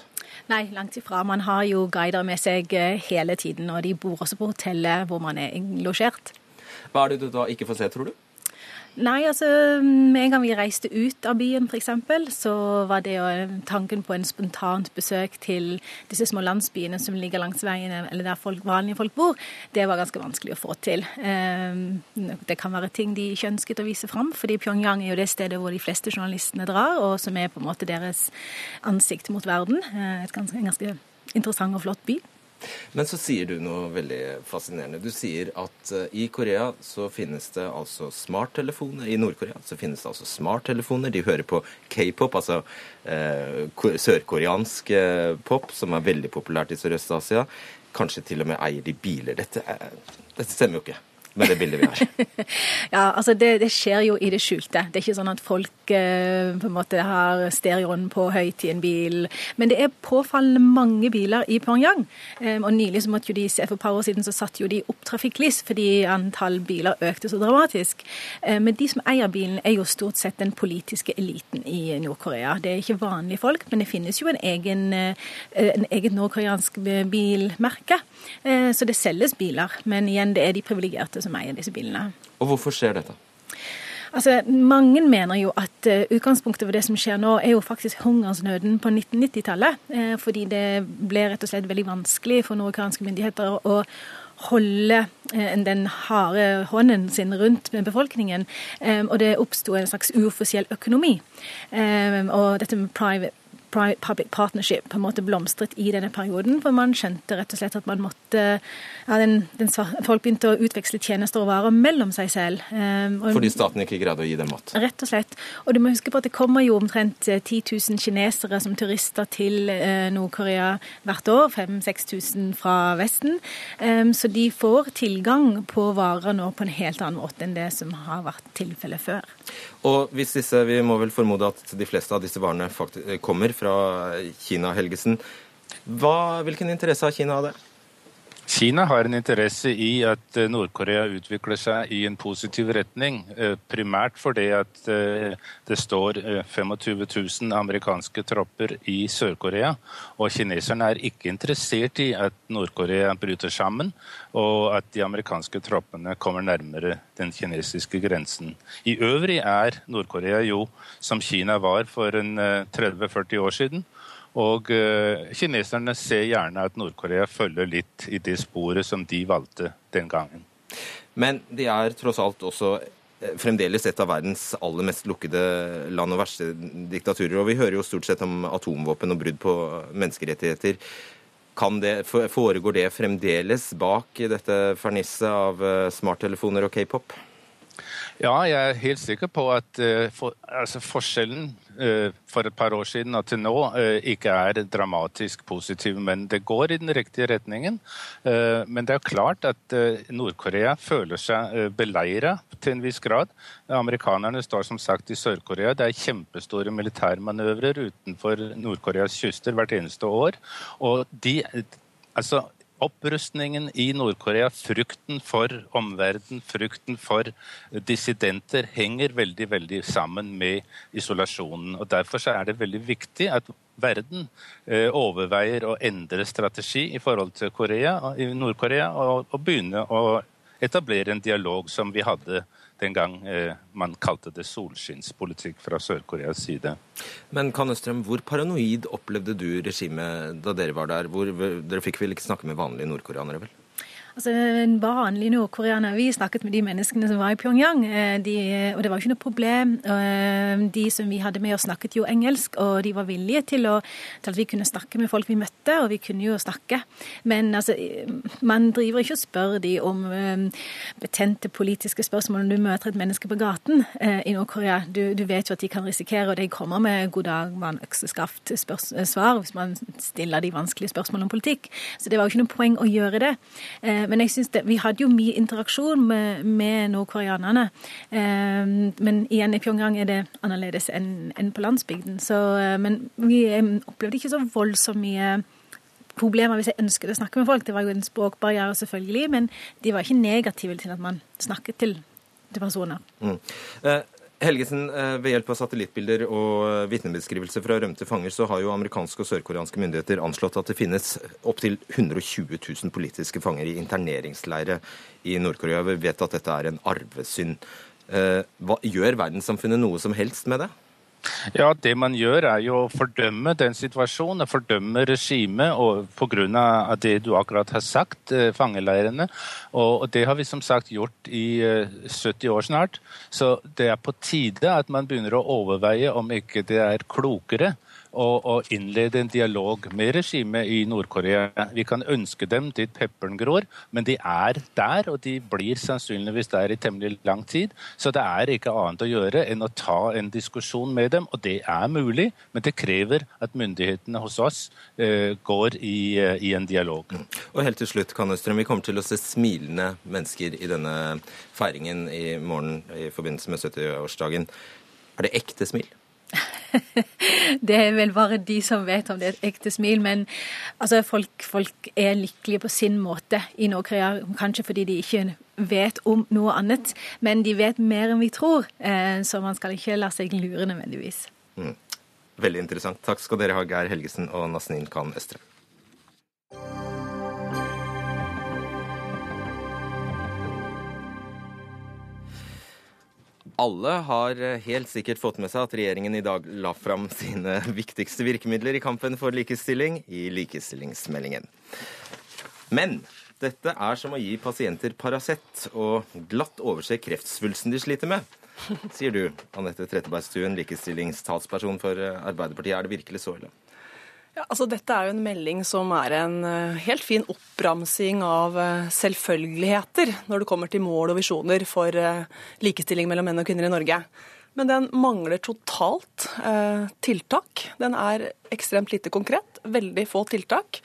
Nei, langt ifra. Man har jo guider med seg hele tiden, og de bor også på hotellet hvor man er losjert. Hva er det du da ikke får se, tror du? Nei, altså med en gang vi reiste ut av byen f.eks., så var det jo tanken på en spontant besøk til disse små landsbyene som ligger langs veiene, eller der folk, vanlige folk bor, det var ganske vanskelig å få til. Ehm, det kan være ting de ikke ønsket å vise fram, fordi Pyongyang er jo det stedet hvor de fleste journalistene drar, og som er på en måte deres ansikt mot verden. Eh, et ganske, en ganske interessant og flott by. Men så sier du noe veldig fascinerende. Du sier at uh, i Korea så finnes det altså smarttelefoner. I Nord-Korea så finnes det altså smarttelefoner. De hører på k-pop, altså eh, sørkoreansk uh, pop, som er veldig populært i Sørøst-Asia. Kanskje til og med eier de biler. Dette, dette stemmer jo ikke med det bildet vi har. ja, altså det, det, skjer jo i det skjulte. Det er ikke sånn at folk eh, på en måte har stereoen på høyt i en bil. Men det er påfallende mange biler i Pyongyang. Eh, og nylig så måtte jo de se, for et par år siden så satte jo de opp trafikklys fordi antall biler økte så dramatisk. Eh, men de som eier bilen, er jo stort sett den politiske eliten i Nord-Korea. Det er ikke vanlige folk, men det finnes jo en egen, eh, en eget nordkoreansk bilmerke. Eh, så det selges biler. Men igjen, det er de privilegerte som eier disse bilene. Og hvorfor skjer dette? Altså, Mange mener jo at uh, utgangspunktet for det som skjer nå, er jo faktisk hungersnøden på 1990-tallet. Uh, fordi det ble rett og slett veldig vanskelig for nordkoreanske myndigheter å holde uh, den harde hånden sin rundt med befolkningen. Um, og det oppsto en slags uoffisiell økonomi. Og dette med private public partnership på en måte blomstret i denne perioden. For man skjønte rett og slett at man måtte ja, den, den, Folk begynte å utveksle tjenester og varer mellom seg selv. Um, og, Fordi staten ikke greide å gi dem mat? Rett og slett. Og du må huske på at det kommer jo omtrent 10 eh, 000 kinesere som turister til uh, Nord-Korea hvert år. 5000-6000 fra Vesten. Um, så de får tilgang på varer nå på en helt annen måte enn det som har vært tilfellet før. Og hvis disse, Vi må vel formode at de fleste av disse varene kommer fra Kina, Helgesen. Hva, hvilken interesse har Kina av det? Kina har en interesse i at eh, Nord-Korea utvikler seg i en positiv retning. Eh, primært fordi at eh, det står 25 000 amerikanske tropper i Sør-Korea. Og kineserne er ikke interessert i at Nord-Korea bryter sammen, og at de amerikanske troppene kommer nærmere den kinesiske grensen. I øvrig er Nord-Korea jo som Kina var for 30-40 år siden. Og uh, kineserne ser gjerne at Nord-Korea følger litt i det sporet som de valgte den gangen. Men de er tross alt også eh, fremdeles et av verdens aller mest lukkede land og verste diktaturer. Og vi hører jo stort sett om atomvåpen og brudd på menneskerettigheter. Kan det, foregår det fremdeles bak dette fernisset av eh, smarttelefoner og k-pop? Ja, jeg er helt sikker på at uh, for, altså forskjellen uh, for et par år siden og til nå uh, ikke er dramatisk positiv, men det går i den riktige retningen. men det er klart at Nord-Korea føler seg beleira til en viss grad. Amerikanerne står som sagt i Sør-Korea. Det er kjempestore militærmanøvrer utenfor Nord-Koreas kyster hvert eneste år. Og de, altså Opprustningen i Nord-Korea, frykten for omverdenen, frykten for dissidenter, henger veldig veldig sammen med isolasjonen. Og Derfor er det veldig viktig at verden eh, overveier å endre strategi i forhold til Korea, Nord-Korea og, og begynne å etablere en dialog som vi hadde den gang eh, man kalte det solskinnspolitikk fra Sør-Koreas side. Men Kanestrøm, hvor paranoid opplevde du regimet da dere var der? Hvor, dere fikk vel ikke snakke med vanlige nordkoreanere, vel? Altså, En vanlig nordkoreaner Vi snakket med de menneskene som var i Pyongyang, eh, de, og det var jo ikke noe problem. Eh, de som vi hadde med oss, snakket jo engelsk, og de var villige til, å, til, at vi kunne snakke med folk vi møtte, og vi kunne jo snakke. Men altså, man driver ikke og spør de om um, betente politiske spørsmål når du møter et menneske på gaten i Nord-Korea. Du, du, vet jo at de kan risikere, og de kommer med 'god dag, mann, økseskaft'-svar hvis man stiller de vanskelige spørsmålene om politikk. Så det var jo ikke noe poeng å gjøre det. Uh, men jeg synes det, vi hadde jo mye interaksjon med, med nordkoreanerne. Eh, men igjen, i Pyongyang er det annerledes enn, enn på landsbygden. Så, eh, men vi eh, opplevde ikke så voldsomt mye problemer hvis jeg ønsket å snakke med folk. Det var jo en språkbarriere, selvfølgelig, men de var ikke negative til at man snakket til, til personer. Mm. Eh, Helgesen, eh, ved hjelp av satellittbilder og eh, vitnebeskrivelser fra rømte fanger, så har jo amerikanske og sørkoreanske myndigheter anslått at det finnes opptil 120 000 politiske fanger i interneringsleire i Nord-Korea. Vi vet at dette er en arvesynd. Eh, hva, gjør verdenssamfunnet noe som helst med det? Ja, Det man gjør, er jo å fordømme den situasjonen, fordømme regimet pga. det du akkurat har sagt, eh, fangeleirene. Og Det har vi som sagt gjort i 70 eh, år snart. Så det er på tide at man begynner å overveie om ikke det er klokere å, innlede en dialog med regimet i Nord-Korea. Vi kan ønske dem dit pepperen gror, men de er der, og de blir sannsynligvis der i temmelig lang tid. Så det er ikke annet å gjøre enn å ta en diskusjon med dem, og det er mulig, men det krever at myndighetene hos oss uh, går i, uh, i, en dialog. Og helt til slutt, Kanøstrøm, vi kommer til å se smilende mennesker i denne feiringen i morgen i forbindelse med 70-årsdagen. Er det ekte smil? det er vel bare de som vet om det er et ekte smil. Men altså, folk, folk, er lykkelige på sin måte i Nord-Korea. Kanskje fordi de ikke vet om noe annet, men de vet mer enn vi tror. Eh, så man skal ikke la seg lure nødvendigvis. Mm. Veldig interessant. Takk skal dere ha, Geir Helgesen og Nasneen Khan Østre. Alle har eh, helt sikkert fått med seg at regjeringen i dag la fram sine viktigste virkemidler i kampen for likestilling i likestillingsmeldingen. Men dette er som å gi pasienter Paracet og glatt overse kreftsvulsten de sliter med. Sier du, Anette Trettebergstuen, likestillingstalsperson for eh, Arbeiderpartiet. Er det virkelig så ille? Altså Dette er jo en melding som er en uh, helt fin oppramsing av uh, selvfølgeligheter når det kommer til mål og visjoner for uh, likestilling mellom menn og kvinner i Norge. Men den mangler totalt eh, tiltak. Den er ekstremt lite konkret. Veldig få tiltak.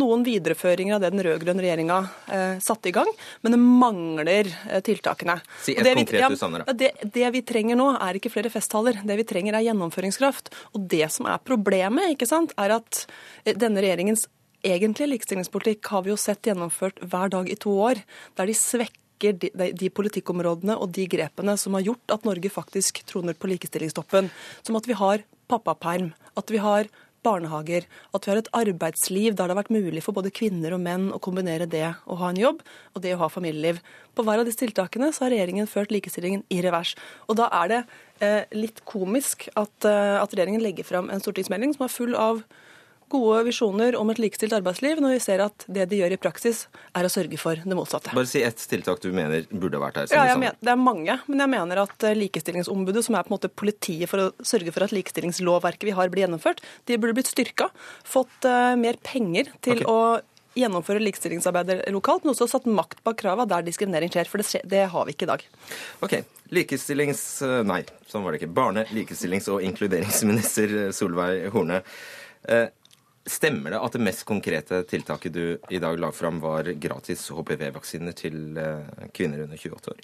Noen videreføringer av det den rød-grønne regjeringa eh, satte i gang, men det mangler eh, tiltakene. Si et konkret, ja, du, Sandra. Det, det, vi trenger nå, er ikke flere festtaler. Det vi trenger, er gjennomføringskraft. Og det som er problemet, ikke sant, er at eh, denne regjeringens egentlige likestillingspolitikk har vi jo sett gjennomført hver dag i to år, der de svekker de, de, politikkområdene og de grepene som har gjort at Norge faktisk troner på likestillingstoppen. Som at vi har pappaperm, at vi har barnehager, at vi har et arbeidsliv der det har vært mulig for både kvinner og menn å kombinere det å ha en jobb og det å ha familieliv. På hver av disse tiltakene så har regjeringen ført likestillingen i revers. Og da er det eh, litt komisk at, eh, at regjeringen legger fram en stortingsmelding som er full av gode visjoner om et likestilt arbeidsliv, når vi ser at det de gjør i praksis, er å sørge for det motsatte. Bare si ett tiltak du mener burde vært her. Ja, mener, Det er mange, men jeg mener at eh, Likestillingsombudet, som er på en måte politiet for å sørge for at likestillingslovverket vi har, blir gjennomført, de burde blitt styrka. Fått uh, mer penger til okay. å gjennomføre likestillingsarbeidet lokalt, men også satt makt bak krava der diskriminering skjer. For det, skjer, det, har vi ikke i dag. Ok, Likestillings... Eh, nei, sånn var det ikke. Barne-, likestillings- og inkluderingsminister Solveig Horne. Stemmer det at det mest konkrete tiltaket du i dag la fram, var gratis HPV-vaksiner til eh, kvinner under 28 år?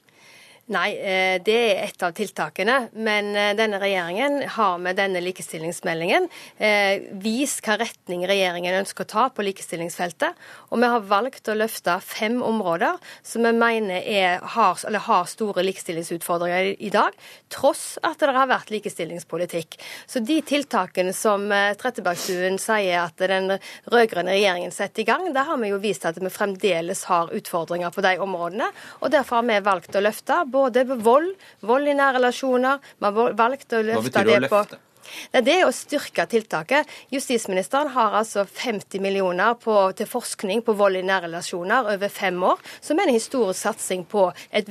Nei, eh, det er et av tiltakene. Men eh, denne regjeringen har med denne likestillingsmeldingen eh, vist hva retning regjeringen ønsker å ta på likestillingsfeltet. Og vi har valgt å løfte fem områder som vi mener er, har, har, store likestillingsutfordringer i dag, tross at det har vært likestillingspolitikk. Så de tiltakene som Trettebergstuen sier at den rød-grønne regjeringen setter i gang, der har vi jo vist at vi fremdeles har utfordringer på de områdene. Og derfor har vi valgt å løfte både både vold, vold i nære relasjoner. Man har valgt å løfte det på det er å styrke tiltaket. Justisministeren har altså 50 millioner på, til forskning på vold i nære relasjoner over fem år, som er en historisk satsing på et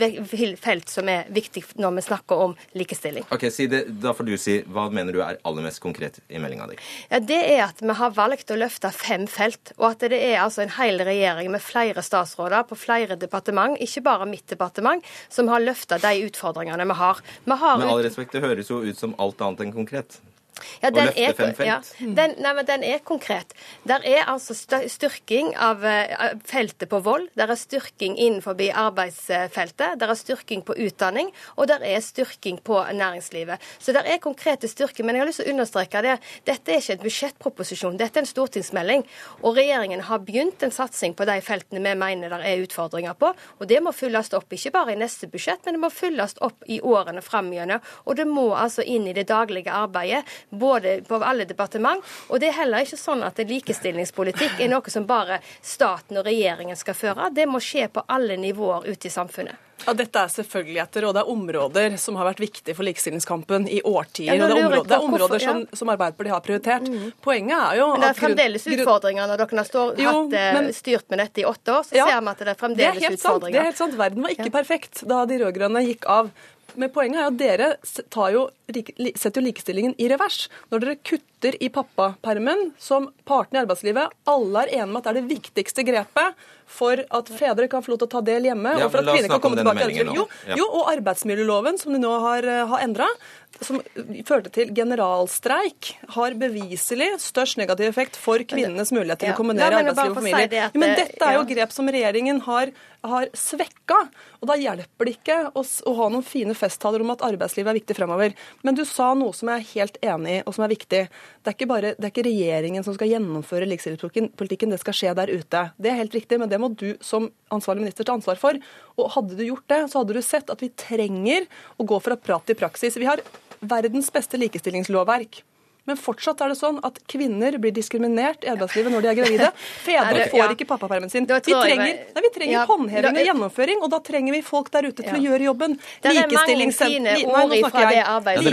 felt som er viktig når vi snakker om likestilling. Ok, det, Da får du si hva mener du er aller mest konkret i meldinga di? Ja, det er at vi har valgt å løfte fem felt, og at det er altså en hel regjering med flere statsråder på flere departement, ikke bare mitt departement, som har løfta de utfordringene vi har. Vi har Med all respekt, det høres jo ut som alt annet enn konkret. Ja, den er. Ja, den, nei, men den er konkret. Der er altså styrking av eh, feltet på vold. Der er styrking innenfor arbeidsfeltet. Der er styrking på utdanning. Og der er styrking på næringslivet. Så der er konkrete styrker. Men jeg har lyst til å understreke det. Dette er ikke en budsjettproposisjon. Dette er en stortingsmelding. Og regjeringen har begynt en satsing på de feltene vi mener der er utfordringer på. Og det må fylles opp, ikke bare i neste budsjett, men det må fylles opp i årene framover. Og det må altså inn i det daglige arbeidet, både på alle departement. Og det er heller ikke sånn at likestillingspolitikk er noe som bare staten og regjeringen skal føre. Det må skje på alle nivåer ute i samfunnet. Ja, Dette er selvfølgeligheter, og det er områder som har vært viktige for likestillingskampen i årtier. Ja, og det er områder, det er områder som, som Arbeiderpartiet har prioritert. Poenget er jo Men det er fremdeles grunn- utfordringer når dere har stå, Jo, hatt, eh, men- styrt med dette i åtte år. Så Ja, ser vi at det er Det er fremdeles sant. utfordringer. Det er helt sant. Verden var ikke perfekt da de rød-grønne gikk av. Men poenget er at dere tar jo, setter jo likestillingen i revers. Når dere kutter i pappapermen, som partene i arbeidslivet alle er enige om at det er det viktigste grepet for at fedre kan få lov til å ta del hjemme, Ja, og for at kvinner kan komme tilbake til arbeidslivet. Jo. Ja. jo, og arbeidsmiljøloven, som de nå har, eh, har endra, som førte til generalstreik, har beviselig størst negativ effekt for kvinnenes mulighet til Ja. å kombinere arbeidsliv og familie. si det det men dette er jo ja. grep som regjeringen har, har svekka. Og da hjelper det ikke å, å ha noen fine festtaler om at arbeidslivet er viktig fremover. Men du sa noe som jeg er helt enig i, og som er viktig. Det er ikke, bare, det er ikke regjeringen som skal gjennomføre likestillingspolitikken, det skal skje der ute. Det er helt riktig, men det må du som ansvarlig minister ta ansvar for. Og hadde du gjort det, så hadde du sett at vi trenger å gå fra prat til praksis. Vi har verdens beste likestillingslovverk. Men fortsatt er det sånn at kvinner blir diskriminert i arbeidslivet når de er gravide. Fedre får ja. ikke pappapermen sin. Vi trenger, nei, vi trenger Ja, håndheving og gjennomføring, og da trenger vi folk der ute til å gjøre jobben. Det er mange Likestillingssent- ord Nei, nå snakker jeg. arbeidet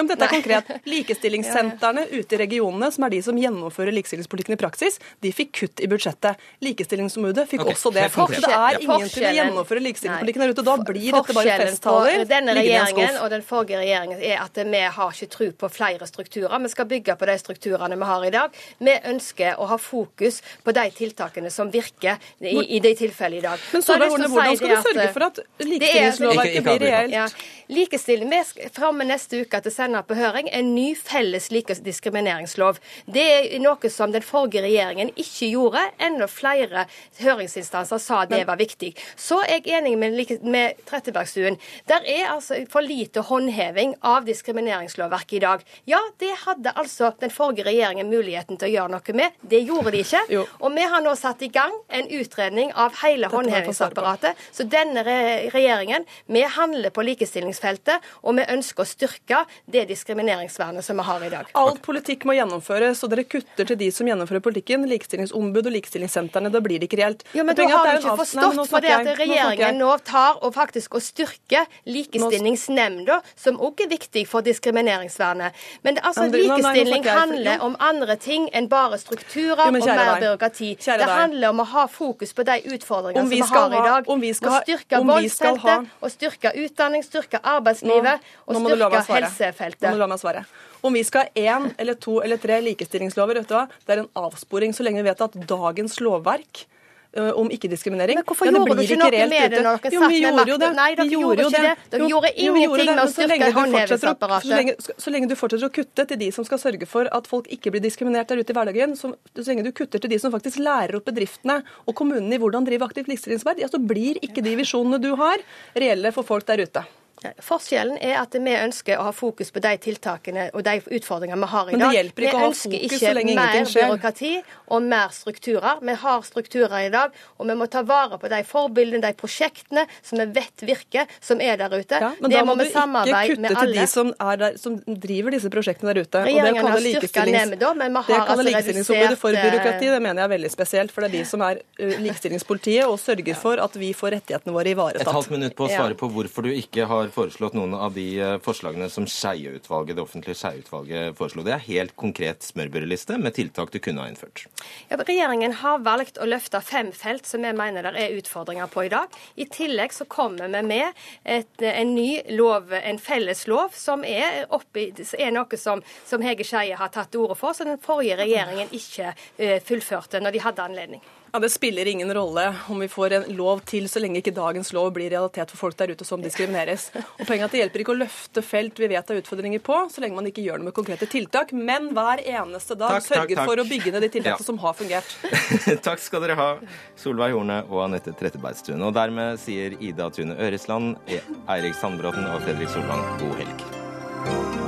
Ja, dette er konkret. Likestillingssentrene ute i regionene, som er de som gjennomfører likestillingspolitikken i praksis, de fikk kutt i budsjettet. Likestillingsombudet fikk også det. Så det er ingen til å gjennomføre likestillingspolitikken der ute. Da blir dette bare Forskjellen festtaler. på denne regjeringen og den forrige regjeringen er at vi har ikke tro på flere strukturer. Vi skal bygge på de strukturene vi har i dag. Vi ønsker å ha fokus på de tiltakene som virker i, i de tilfellene i dag. Men Så så hvordan si skal du sørge for at er- likestillingslovverket blir reelt? ja. Likestilling, Vi skal framme neste uke til sende på høring en ny felles likestillingsdiskrimineringsslov. Det er noe som den forrige regjeringen ikke gjorde. Enda flere høringsinstanser sa det var viktig. Så er jeg enig med, med Trettebergstuen. Der er altså for lite håndheving av diskrimineringslovverket i dag. Ja, det hadde altså den forrige regjeringen muligheten til å gjøre noe med. Det gjorde de ikke. Jo. Og vi har nå satt i gang en utredning av hele håndhevingsapparatet. Så denne re regjeringen, vi handler på likestillingsfeltet, og vi ønsker å styrke det diskrimineringsvernet som vi har i dag. All politikk må gjennomføres, og dere kutter til de som gjennomfører politikken. Likestillingsombud og likestillingssentrene. Da blir det ikke reelt. Jo, men da har du ikke Nei, forstått men for det at regjeringen Nå nå tar og faktisk og styrker Likestillingsnemnda, som også er viktig for diskrimineringsvernet. Men altså, likestilling handler om andre ting enn bare strukturer og mer byråkrati. Det handler om å ha fokus på de utfordringene Om som vi har i dag. om vi skal Å styrke voldsfeltet, å styrke utdanning, styrke arbeidslivet og styrke helsefeltet. Nå må du la meg svare. Om vi skal ha én eller to eller tre likestillingslover, det er en avsporing så lenge vi vet at dagens lovverk om ikke-diskriminering Men hvorfor ja, gjorde du ikke noe med det når dere satt med makten? Nei, dere gjorde jo ikke det. Dere Jo, gjorde ingenting med å styrke håndhevingsapparatet. Så lenge du fortsetter å kutte til de som skal sørge for at folk ikke blir diskriminert der ute i hverdagen, så, så lenge du kutter til de som faktisk lærer opp bedriftene og kommunene i hvordan drive aktivt likestillingsarbeid, ja, så blir ikke de visjonene du har, reelle for folk der ute. Forskjellen er at vi ønsker å ha fokus på de tiltakene og de utfordringene vi har i dag. Men det hjelper ikke vi å ha fokus så lenge ingenting skjer. Vi ønsker ikke mer byråkrati og mer strukturer. Vi har strukturer i dag, og vi må ta vare på de forbildene, de prosjektene som vi vet virker, som er der ute. Ja, men det da må må du ikke kutte til de som, er der, som driver disse prosjektene der ute. og det Regjeringen styrket likestillings- nemnda, men vi har det altså likestillingsombudet for eh, byråkrati, det mener jeg er veldig spesielt. For det er de som er uh, likestillingspolitiet og sørger for at vi får rettighetene våre Et halvt minutt på å svare på hvorfor du ikke har foreslått noen av de eh, forslagene som Skeie-utvalget, det offentlige Skeie-utvalget foreslo. Det er helt konkret smørbrødliste med tiltak du kunne ha innført. Ja, regjeringen har valgt å løfte fem felt som vi mener det er utfordringer på i dag. I tillegg så kommer vi med et, en ny lov, en felles lov, som er, oppi, er noe som, som Hege Skeie har tatt til orde for, som den forrige regjeringen ikke eh, fullførte når de hadde anledning. Ja, Det spiller ingen rolle om vi får en lov til, så lenge ikke dagens lov blir realitet for folk der ute som diskrimineres. Og poenget er at Det hjelper ikke å løfte felt vi vet det er utfordringer på, så lenge man ikke gjør noe med konkrete tiltak, men hver eneste dag Takk, takk, sørger takk. for å bygge ned de tiltakene Ja. som har fungert. Takk skal dere ha, Solveig Horne og Anette Trettebergstuen. Og dermed sier Ida Tune Øresland, Eirik Sandbråten og Fredrik Solvang god helg.